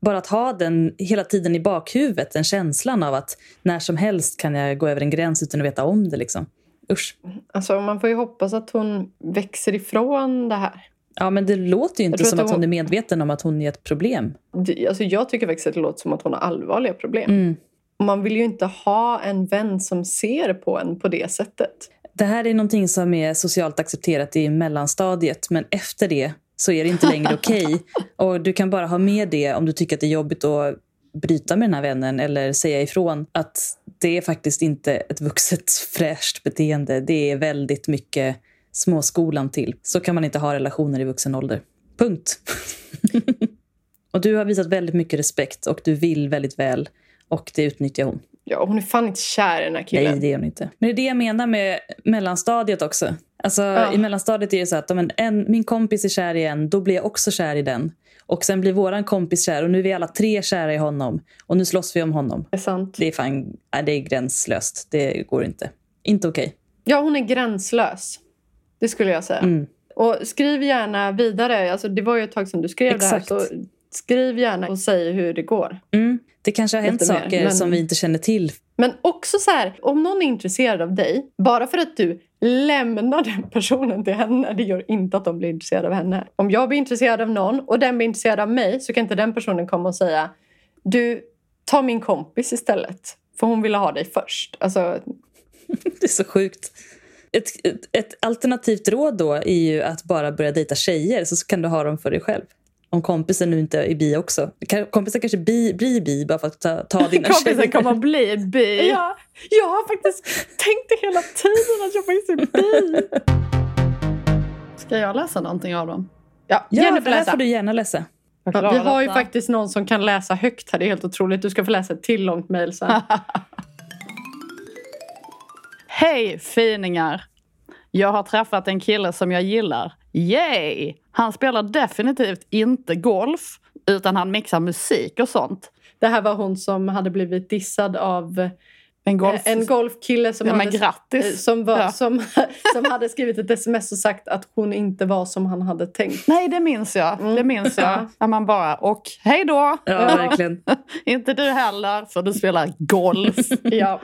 bara att ha den hela tiden i bakhuvudet, den känslan av att när som helst kan jag gå över en gräns utan att veta om det. Liksom. Usch. Alltså, man får ju hoppas att hon växer ifrån det här. Ja, men det låter ju inte som att hon hon- är medveten om att hon är ett problem. Det- Alltså, jag tycker faktiskt att det låter som att hon har allvarliga problem. Mm. Man vill ju inte ha en vän som ser på en på det sättet. Det här är någonting som är socialt accepterat i mellanstadiet, men efter det så är det inte längre okej. Och du kan bara ha med det om du tycker att det är jobbigt att bryta med den här vännen eller säga ifrån att det är faktiskt inte ett vuxet fräscht beteende. Det är väldigt mycket småskolan till. Så kan man inte ha relationer i vuxen ålder. Punkt. och du har visat väldigt mycket respekt och du vill väldigt väl och det utnyttjar hon. Ja, hon är fan inte kär i den här killen. Nej, det är hon inte. Men det är det jag menar med mellanstadiet också. Alltså, Ja. I mellanstadiet är det så att om en, en, min kompis är kär i en, då blir jag också kär i den. Och sen blir våran kompis kär och nu är vi alla tre kära i honom. Och nu slåss vi om honom. Det är sant. Det är fan, det är gränslöst. Det går inte. Inte okej. Ja, hon är gränslös. Det skulle jag säga. Mm. Och skriv gärna vidare. Alltså, det var ju ett tag sedan du skrev Exakt. det här. Så skriv gärna och säg hur det går. Mm. Det kanske har hänt Lite mer, saker men- som vi inte känner till. Men också så här, om någon är intresserad av dig, bara för att du lämnar den personen till henne, det gör inte att de blir intresserade av henne. Om jag blir intresserad av någon och den blir intresserad av mig så kan inte den personen komma och säga du, ta min kompis istället. För hon ville ha dig först. Alltså, Det är så sjukt. Ett, ett, ett alternativt råd då är ju att bara börja dejta tjejer så kan du ha dem för dig själv. Om kompisen nu inte är bi också. Kompisen kanske bi, blir bi bara för att ta, ta dina Kompisen tjejer. kommer bli bi. ja, jag har faktiskt tänkt det hela tiden att jag faktiskt är bi. Ska jag läsa någonting av dem? Ja, Ja, Jennifer det här får du gärna läsa. Ja, vi har ju faktiskt någon som kan läsa högt här. Det är helt otroligt. Du ska få läsa ett till långt mejl sen. Hej finingar! Jag har träffat en kille som jag gillar. Yay! Han spelar definitivt inte golf, utan han mixar musik och sånt. Det här var hon som hade blivit dissad av En golf... Eh, En golfkille som, Ja, hade, eh, som, var, Ja. som, som hade skrivit ett sms och sagt att hon inte var som han hade tänkt. Nej, det minns jag. Mm. Det minns jag. Ja. När man bara, och hej då! Ja, verkligen. inte du heller, för du spelar golf. Ja.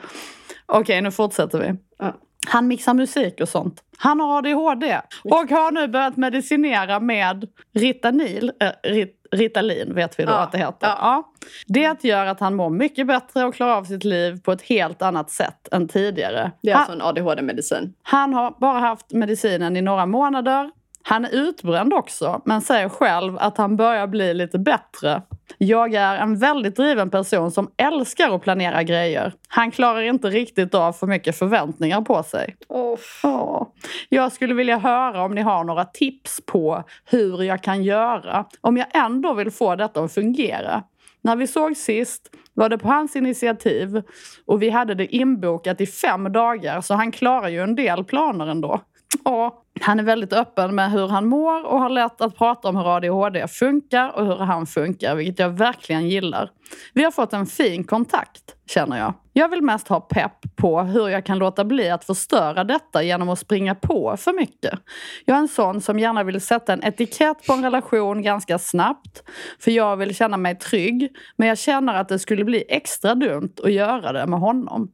Okej, nu fortsätter vi. Ja. Han mixar musik och sånt. Han har ADHD och har nu börjat medicinera med Ritanil, äh, rit, Ritalin vet vi då Ja, att det heter. ja. Ja. Det gör att han mår mycket bättre och klarar av sitt liv på ett helt annat sätt än tidigare. Det är han, alltså en ADHD-medicin. han har bara haft medicinen i några månader. Han är utbränd också, men säger själv att han börjar bli lite bättre. Jag är en väldigt driven person som älskar att planera grejer. Han klarar inte riktigt av för mycket förväntningar på sig. Åh. Jag skulle vilja höra om ni har några tips på hur jag kan göra om jag ändå vill få detta att fungera. När vi såg sist var det på hans initiativ och vi hade det inbokat i fem dagar så han klarar ju en del planer ändå. Och han är väldigt öppen med hur han mår och har lätt att prata om hur ADHD funkar och hur han funkar, vilket jag verkligen gillar. Vi har fått en fin kontakt, känner jag. Jag vill mest ha pepp på hur jag kan låta bli att förstöra detta genom att springa på för mycket. Jag är en sån som gärna vill sätta en etikett på en relation ganska snabbt, för jag vill känna mig trygg, men jag känner att det skulle bli extra dumt att göra det med honom.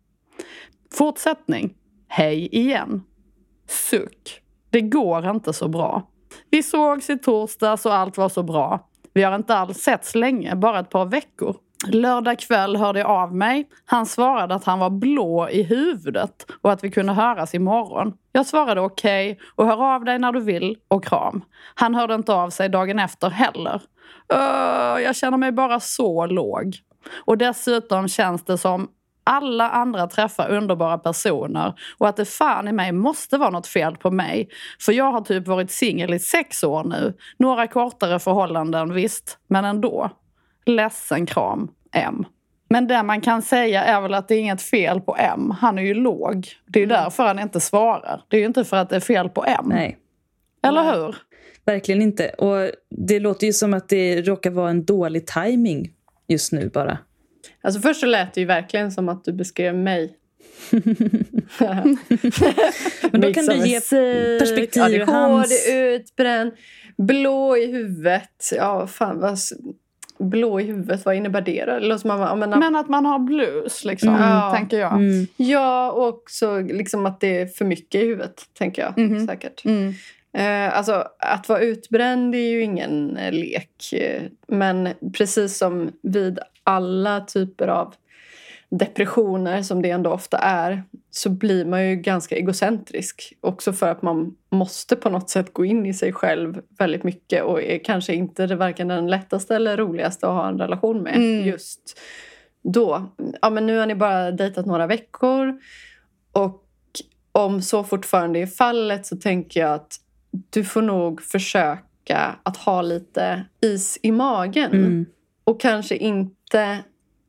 Fortsättning. Hej igen. Suck. Det går inte så bra. Vi sågs i torsdags och allt var så bra. Vi har inte alls setts länge, bara ett par veckor. Lördag kväll hörde jag av mig. Han svarade att han var blå i huvudet och att vi kunde höras imorgon. Jag svarade okej och hör av dig när du vill och kram. Han hörde inte av sig dagen efter heller. Öh, jag känner mig bara så låg. Och dessutom känns det som alla andra träffar underbara personer och att det fan i mig måste vara något fel på mig. För jag har typ varit singel i sex år nu. Några kortare förhållanden visst, men ändå. Ledsen kram, M. Men det man kan säga är väl att det är inget fel på M. Han är ju låg. Det är ju därför han inte svarar. Det är ju inte för att det är fel på M. Nej, Eller Nej. hur? verkligen inte. Och det låter ju som att det råkar vara en dålig timing just nu bara. Alltså först så lät det ju verkligen som att du beskrev mig. Men då kan du ge perspektiv ADHD, hans- utbränd, blå i huvudet. Ja, fan vad... blå i huvudet, vad innebär det då? Som att man, ja, men, att man har blues, liksom, Mm. Ja. tänker jag. Mm. ja, och också liksom att det är för mycket i huvudet, tänker jag Mhm. säkert. Mm. Eh, alltså, att vara utbränd är ju ingen lek. Eh, Men precis som vid alla typer av depressioner, som det ändå ofta är, så blir man ju ganska egocentrisk. Också för att man måste på något sätt gå in i sig själv väldigt mycket och är kanske inte det varken den lättaste eller roligaste att ha en relation med Mm. just då. Ja, men nu har ni bara dejtat några veckor och om så fortfarande är fallet så tänker jag att du får nog försöka att ha lite is i magen. Mm. Och kanske inte...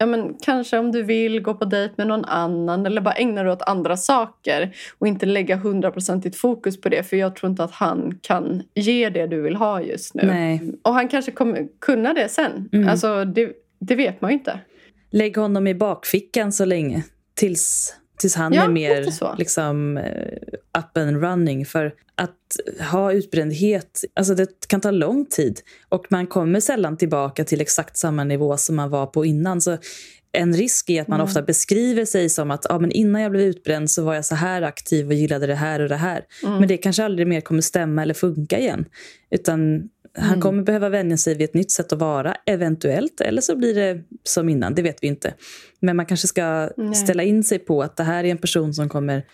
Ja, men kanske om du vill gå på dejt med någon annan eller bara ägna dig åt andra saker och inte lägga hundraprocentigt fokus på det för jag tror inte att han kan ge det du vill ha just nu. Nej. Och han kanske kommer kunna det sen. Mm. Alltså, det, det vet man ju inte. Lägg honom i bakfickan så länge. Tills, tills han Ja, är mer liksom, eh, up and running. För att ha utbrändhet, alltså det kan ta lång tid. Och man kommer sällan tillbaka till exakt samma nivå som man var på innan. Så en risk är att man Mm. ofta beskriver sig som att ah, men innan jag blev utbränd så var jag så här aktiv och gillade det här och det här. Mm. Men det kanske aldrig mer kommer stämma eller funka igen. Utan han Mm. kommer behöva vänja sig vid ett nytt sätt att vara, eventuellt. Eller så blir det som innan, det vet vi inte. Men man kanske ska Nej. ställa in sig på att det här är en person som kommer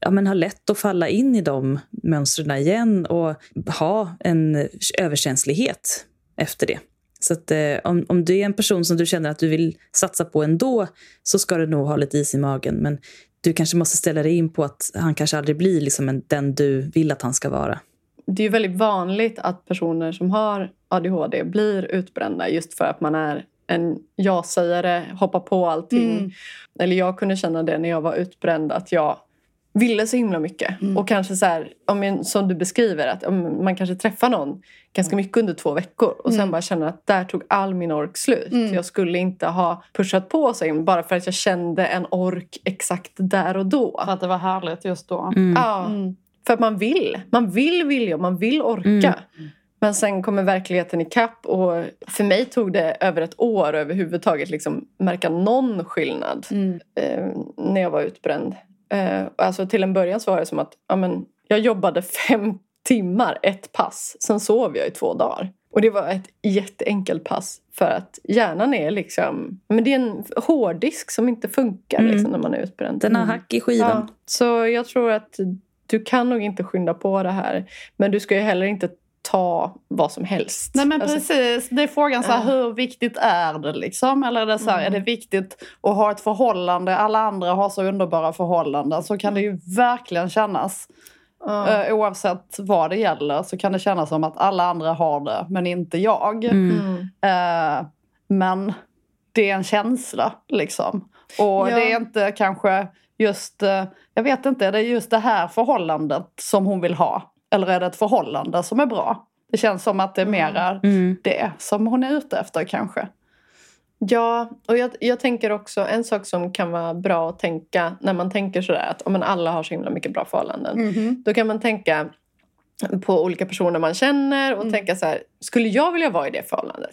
ja, men ha lätt att falla in i de mönstren igen och ha en överkänslighet efter det. Så att, eh, om, om du är en person som du känner att du vill satsa på ändå så ska du nog ha lite is i magen. Men du kanske måste ställa dig in på att han kanske aldrig blir liksom en, den du vill att han ska vara. Det är väldigt vanligt att personer som har ADHD blir utbrända just för att man är en ja-sägare, hoppar på allting. Mm. Eller jag kunde känna det när jag var utbränd att jag ville så himla mycket. Mm. Och kanske så här, om som du beskriver, att man kanske träffar någon ganska mycket under två veckor och sen Mm. bara känner att där tog all min ork slut. Mm. Jag skulle inte ha pushat på sig bara för att jag kände en ork exakt där och då. För att det var härligt just då. Mm. Ja, Mm. För att man vill. Man vill vilja och man vill orka. Mm. Men sen kommer verkligheten ikapp och för mig tog det över ett år överhuvudtaget liksom märka någon skillnad Mm. eh, när jag var utbränd. Eh, alltså till en början så var det som att ja, men, jag jobbade fem timmar, ett pass. Sen sov jag i två dagar. Och det var ett jätteenkelt pass för att hjärnan är liksom... Men det är en hårddisk som inte funkar Mm. liksom, när man är utbränd. Den har hack i skivan. Ja, så jag tror att du kan nog inte skynda på det här. Men du ska ju heller inte ta vad som helst. Nej men Alltså, precis, det är frågan så här, Ja. hur viktigt är det liksom? Eller är det, så här, Mm. är det viktigt att ha ett förhållande? Alla andra har så underbara förhållanden. Så kan det ju verkligen kännas. Eh, oavsett vad det gäller så kan det kännas som att alla andra har det men inte jag. Mm. Mm. Eh, men det är en känsla liksom. Och Ja. det är inte kanske just, eh, jag vet inte, är det just det här förhållandet som hon vill ha? Eller är det ett förhållande som är bra? Det känns som att det är mera Mm. det som hon är ute efter kanske. Ja, och jag, jag tänker också en sak som kan vara bra att tänka när man tänker sådär att om alla har så himla mycket bra förhållanden. Då kan man tänka på olika personer man känner och Mm. tänka så här, skulle jag vilja vara i det förhållandet?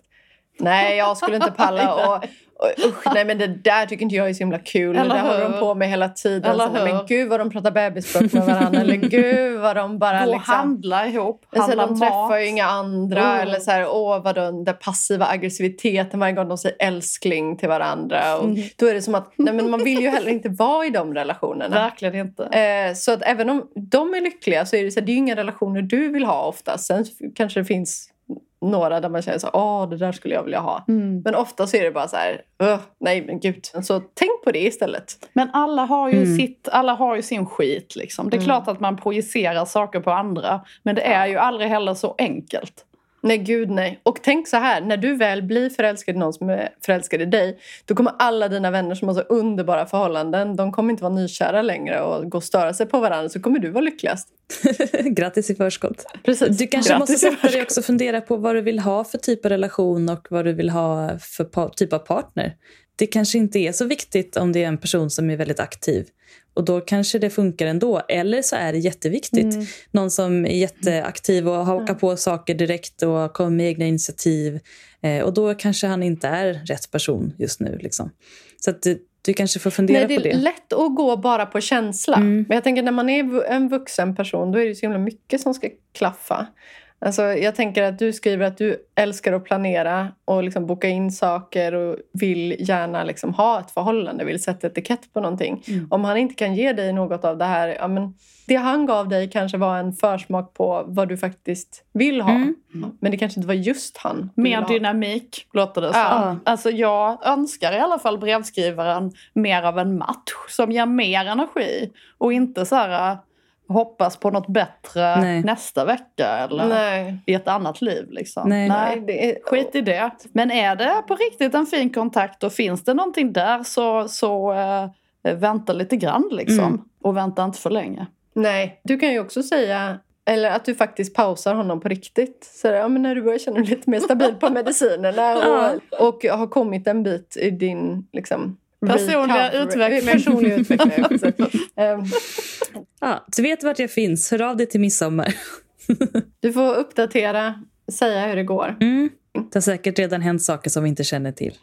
Nej, jag skulle inte palla. Och, och, usch, nej men det där tycker inte jag är så himla kul. Eller det håller de på med hela tiden. Eller Så, men gud vad de pratar bebisspråk med varandra. eller gud vad de bara Gå liksom... handla ihop, Så handla de träffar mat. ju inga andra. Mm. Eller så här, åh vad den där passiva aggressiviteten varje gång de säger älskling till varandra. Och Mm. Då är det som att nej, men man vill ju heller inte vara i de relationerna. Verkligen inte. Eh, så att även om de är lyckliga så är det, så här, det är ju inga relationer du vill ha ofta. Sen kanske det finns några där man känner så åh det där skulle jag vilja ha. Mm. Men ofta så är det bara så här, "Ugh, nej men gud. Så tänk på det istället. Men alla har ju, Mm. sitt, alla har ju sin skit. Liksom. Det är Mm. klart att man projicerar saker på andra. Men det är ju aldrig heller så enkelt. Nej, gud nej. Och tänk så här, när du väl blir förälskad i någon som är förälskad i dig, då kommer alla dina vänner som har så underbara förhållanden, de kommer inte vara nykära längre och gå och störa sig på varandra, så kommer du vara lyckligast. Grattis i förskott. Precis. Du kanske Grattis måste sätta dig också och fundera på vad du vill ha för typ av relation och vad du vill ha för typ av partner. Det kanske inte är så viktigt om det är en person som är väldigt aktiv Och då kanske det funkar ändå. Eller så är det jätteviktigt. Mm. Någon som är jätteaktiv och hakar på saker direkt och kommer med egna initiativ. Eh, och då kanske han inte är rätt person just nu. Liksom. Så att du, du kanske får fundera Nej, det på är det. lätt att gå bara på känsla. Mm. Men jag tänker när man är en vuxen person då är det så himla mycket som ska klaffa. Alltså, jag tänker att du skriver att du älskar att planera och liksom boka in saker och vill gärna liksom ha ett förhållande, vill sätta etikett på någonting. Mm. Om han inte kan ge dig något av det här, ja, men det han gav dig kanske var en försmak på vad du faktiskt vill ha. Mm. Men det kanske inte var just han Mer dynamik låter det som. Ja. Alltså jag önskar i alla fall brevskrivaren mer av en match som ger mer energi. Och inte så här hoppas på något bättre Nej. nästa vecka eller Nej. i ett annat liv. Liksom. Nej. Nej, det är... Skit i det. Men är det på riktigt en fin kontakt och finns det någonting där så, så äh, vänta lite grann liksom. Mm. Och vänta inte för länge. Nej, du kan ju också säga eller att du faktiskt pausar honom på riktigt. Så ja, men när du börjar känna dig lite mer stabil på medicinerna och, och har kommit en bit i din liksom, Personliga utveckling. Personliga utveckling. Ehm, Ja, du vet vart jag finns. Hör av dig till midsommar. du får uppdatera, säga hur det går. Mm. Det har säkert redan hänt saker som vi inte känner till.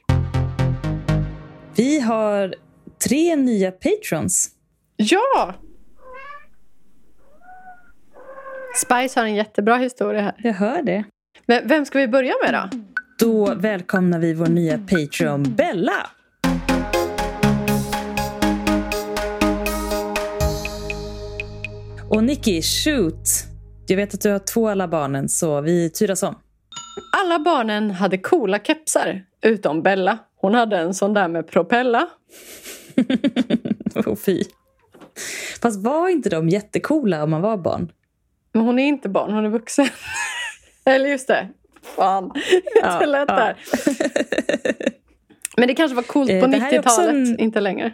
Vi har tre nya patrons. Ja! Spice har en jättebra historia här. Jag hör det. Vem vem ska vi börja med då? Då välkomnar vi vår nya Patreon Bella. Och Nicky, shoot! Jag vet att du har två alla barnen, så vi turas om. Alla barnen hade coola kepsar, utom Bella. Hon hade en sån där med propella. oh, fy. Fast var inte de jättekola om man var barn? Men hon är inte barn, hon är vuxen. Eller just det. Fan, Ja, det lät ja. där. Men det kanske var coolt Eh, på det här är också 90-talet, en- inte längre.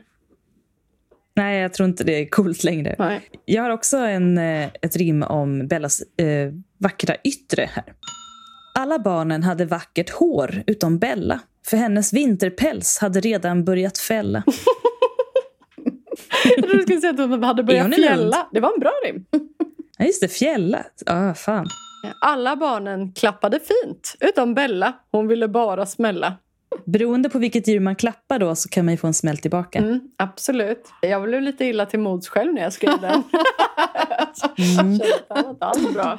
Nej, jag tror inte det är coolt längre. Nej. Jag har också en, eh, ett rim om Bellas eh, vackra yttre här. Alla barnen hade vackert hår utom Bella. För hennes vinterpäls hade redan börjat fälla. Jag trodde du skulle säga att hon hade börjat fjälla. Det var en bra rim. Ja, just det, fjälla. Ah, fan. Alla barnen klappade fint, utom Bella. Hon ville bara smälla. Beroende på vilket djur man klappar då så kan man ju få en smäll tillbaka. Mm, absolut. Jag blev lite illa till mods själv när jag skrev den. Var inte alls bra.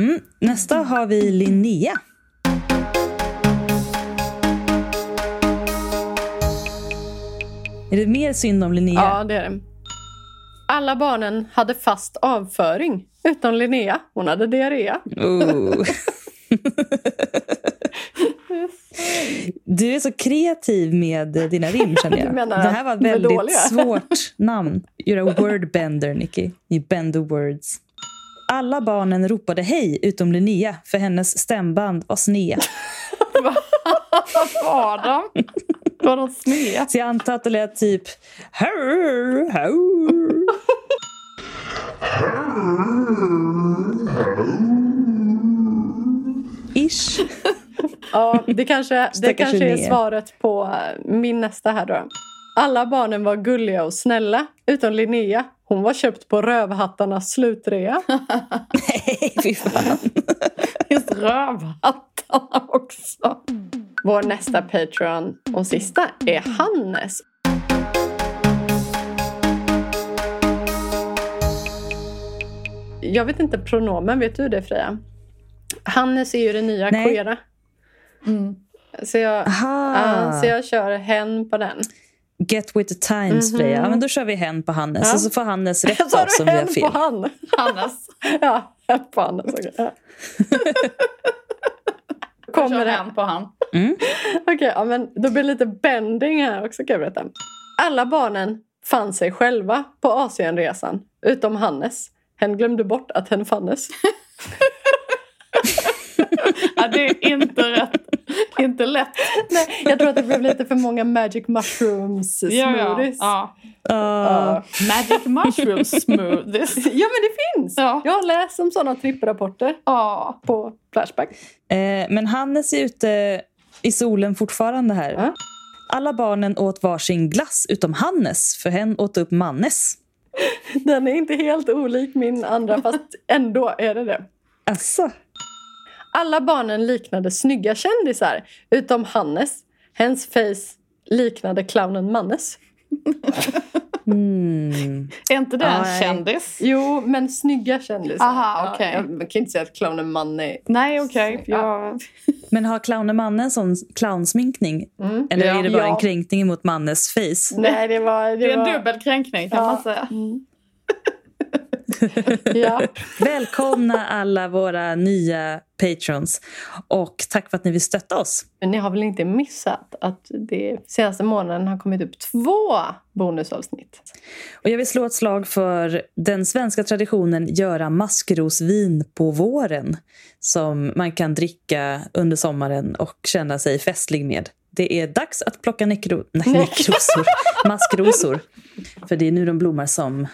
Mm. Nästa har vi Linnea. Är det mer synd om Linnea? Ja, det är det. Alla barnen hade fast avföring, utom Linnea. Hon hade diarré. Oh. Du är så kreativ med dina rim känner jag. Menar det här var är väldigt dåliga? svårt namn. You're a wordbender, Nicky. You bend the words. Alla barnen ropade hej utom Linnea för hennes stämband var snea. Var de? Var de sneda? Så jag antar att det lät typ Hurr, hurr. Ish. Ja, det kanske, det kanske är svaret på eh, min nästa här då. Alla barnen var gulliga och snälla, utom Linnea. Hon var köpt på Rövhattarnas slutrea. Nej, fy fan. Just rövhattarna också. Vår nästa Patreon och sista är Hannes. Jag vet inte pronomen, vet du det Freja? Hannes är ju det nya Nej. queera. Mm. Så jag, ja, så jag kör hen på den. Get with the times, Mhm. Freja. Ja, men då kör vi hen på Hannes Ja. och så får Hannes rätt du om vi har hen fel. på han? Hannes. Ja, hen på Hannes. Ja. Kommer hem på han. Mm. Okej, ja, men då blir det lite bending här också kan jag berätta. Alla barnen fann sig själva på Asienresan, utom Hannes. Hen glömde bort att hen fanns. Ja, det är inte rätt. Inte lätt. Nej, jag tror att det blev lite för många magic mushrooms Ja, ja. smoothies. ja. Ah. Magic mushroom smoothies. Ja, men det finns! Ja. Jag har läst om sådana tripprapporter Ja. på Flashback. Eh, men Hannes är ute i solen fortfarande här. Ja. Alla barnen åt varsin glass utom Hannes, för hen åt upp Mannes. Den är inte helt olik min andra, fast ändå är det det. Asså? Alla barnen liknade snygga kändisar, utom Hannes. Hens face liknade clownen Mannes. Mm. Är inte det en kändis? Jo, men snygga kändisar. Aha, okej. Ja, man kan inte säga att clownen Manne... Nej, okej. Jag... Men har clownen Manne en sån clownsminkning? Mm. Eller Ja. är det bara en Ja. kränkning mot Mannes face? Nej, det var... Det, Det är en var... dubbel kränkning kan Ja. man säga. Ja. Välkomna alla våra nya patrons och tack för att ni vill stötta oss. Men ni har väl inte missat att det senaste månaden har kommit upp två bonusavsnitt? Och jag vill slå ett slag för den svenska traditionen göra maskrosvin på våren som man kan dricka under sommaren och känna sig festlig med. Det är dags att plocka nekro... nej, nekrosor, maskrosor. För det är nu de blommar som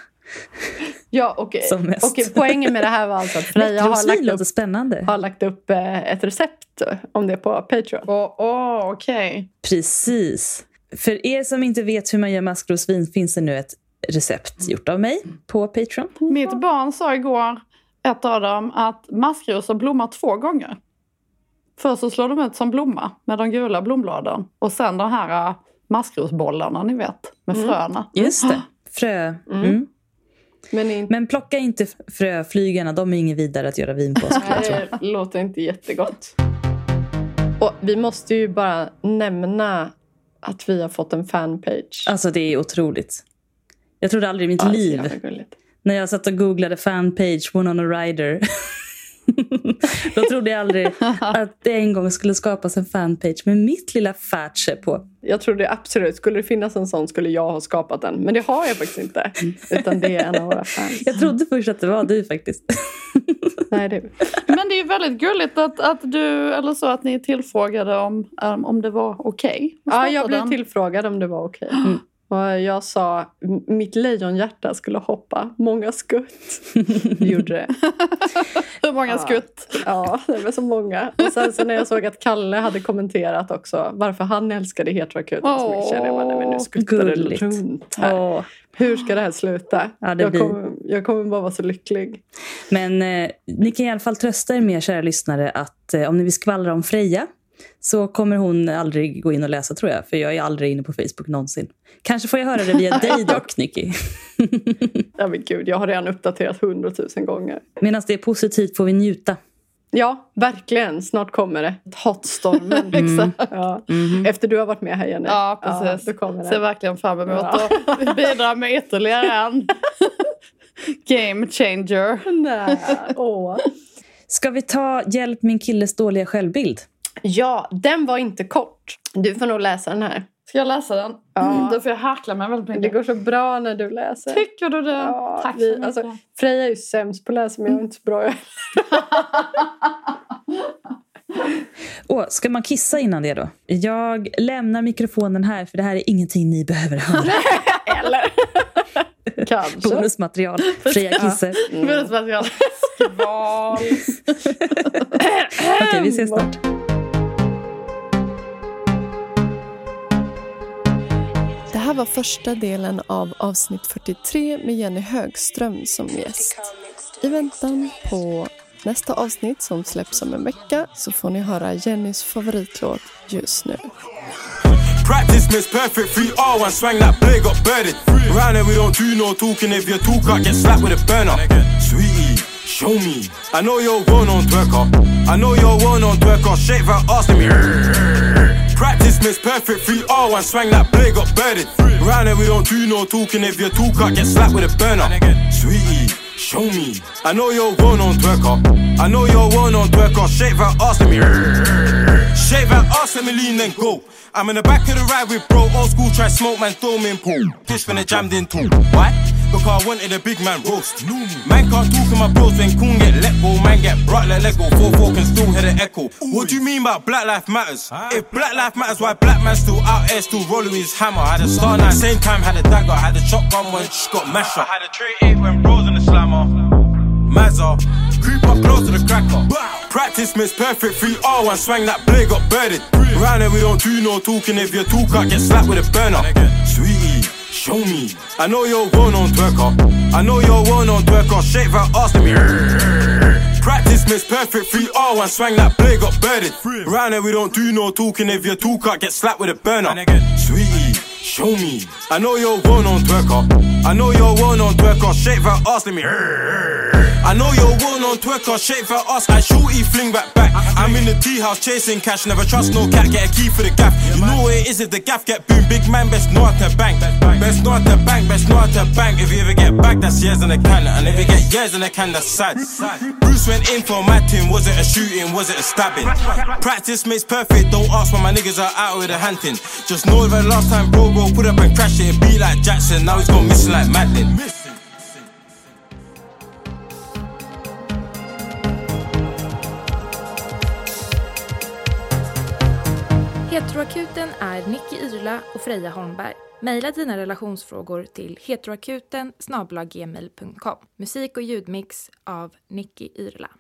Ja, och, Som mest. och poängen med det här var alltså att Freja har lagt upp, spännande. har lagt upp eh, ett recept om det på Patreon. Åh, åh, okej. Precis. För er som inte vet hur man gör maskrosvin finns det nu ett recept gjort av mig på Patreon. Mitt barn sa igår, ett av dem, att maskrosor blommar två gånger. Först så slår de ut som blomma med de gula blombladen. Och sen de här äh, maskrosbollarna ni vet, med Mm. fröna. Just det. Frö. Mm. Men inte, Men plocka inte fröflygarna, de är inget vidare att göra vin på. tro. det låter inte jättegott. Och vi måste ju bara nämna att vi har fått en fanpage. Alltså det är otroligt. Jag trodde aldrig i mitt Ja, liv, när jag satt och googlade fanpage One on a rider. Då trodde jag aldrig att det en gång skulle skapas en fanpage med mitt lilla Fatsche på. Jag trodde absolut, skulle det finnas en sån skulle jag ha skapat den. Men det har jag faktiskt inte. Utan det är en av våra fans. Jag trodde först att det var du faktiskt. Nej, det Men det är väldigt gulligt att, att du, eller så, att ni tillfrågade om, um, om det var okej. att Ja, jag blev den. tillfrågad om det var okej. Och jag sa mitt lejonhjärta skulle hoppa många skutt. Det gjorde det. Hur många Ja. skutt? Ja, det var så många. Och sen så när jag såg att Kalle hade kommenterat också varför han älskade heteroakuten så mycket kände jag men nu skuttar det runt här. Åh. Hur ska det här sluta? Ja, det jag, kommer, jag kommer bara vara så lycklig. Men eh, ni kan i alla fall trösta er med, kära lyssnare, att eh, om ni vill skvallra om Freja så kommer hon aldrig gå in och läsa tror jag, för jag är aldrig inne på Facebook någonsin. Kanske får jag höra det via dig dock, Nicky. Ja men gud, jag har redan uppdaterat hundratusen gånger. Medan det är positivt får vi njuta. Ja, verkligen. Snart kommer det. Hotstormen. Exakt. Ja. Mhm. Efter du har varit med här Jenny. Ja, precis. då kommer Ser det. verkligen fram emot Ja. att bidra med ytterligare en game changer. Nej. Åh. Ska vi ta Hjälp min killes dåliga självbild? Ja, den var inte kort. Du får nog läsa den här. Ska jag läsa den? Ja. Då får jag harkla mig väldigt Det mycket. går så bra när du läser. Tycker du det? Ja, Tack vi- alltså, Freja är ju sämst på att läsa men jag är inte så bra. Åh, ska man kissa innan det då? Jag lämnar mikrofonen här för det här är ingenting ni behöver höra. Eller? Kanske. Bonusmaterial. Freja kisser. Bonusmaterial. Skval. Okej, vi ses snart. Här var första delen av avsnitt 43 med Jenny Högström som gäst. I väntan på nästa avsnitt som släpps om en vecka så får ni höra Jennys favoritlåt just nu. Practice makes perfect. free all one swang that blade got birded. Round here we don't do no talking. If you talk, I get slapped with a burner. Sweetie, show me. I know you're one on twerker. I know you're one on twerker. Shake that ass to me. Practice makes perfect. 3 R1 swang that blade got birded. Round here we don't do no talking. If you talk, I get slapped with a burner. Sweetie. Show me. I know you're one on twerker. I know you're one on twerker. Shake that ass to me. Shake that ass, let me lean then go. I'm in the back of the ride with bro. Old school, try smoke, man, throw me in pool. Fish when it jammed in too. Why? Because I wanted a big man roast. Man can't talk to my bros when coon get let go. Man get brought let let go. 4-4 can still hear the echo. What do you mean by Black Life Matters? If Black Life Matters, why black man still out there, still rolling with his hammer? Had a star nine, same time had a dagger. Had a shotgun when she got mashed up. Had a tray eight when bros in the slammer. Mazza. Creep up close to the cracker. Practice makes perfect. 3R1, swang that blade, got birded. Round here we don't do no talking. If you talk, I get slapped with a burner. Sweetie, show me. I know you're one on twerker. I know you're one on twerker. Shake that ass to me. Practice makes perfect. 3R1, swang that blade, got birded. Around here we don't do no talking. If you talk, I get slapped with a burner. Sweetie, show me. I know you're one on twerker. I know you're one on twerker. Shake that ass to me. I know you're one on twerker. Shake that ass. I shooty fling back back. I'm in the tea house chasing cash. Never trust no cat. Get a key for the gaff. You know what it is if the gaff get boom. Big man best know how to bank. Best know how to bank. Best know how to bank. If you ever get back, that's years in the can. And if you get years in the can, that's sad. Bruce went in for my team. Was it a shooting? Was it a stabbing? Practice makes perfect. Don't ask when my niggas are out with a hunting. Just know that last time bro roll, put up and crash it. Be like Jackson. Now he's gone missing like Madden. Heteroakuten är Nicky Irla och Freja Holmberg. Maila dina relationsfrågor till heteroakuten Musik och ljudmix av Nicky Irla.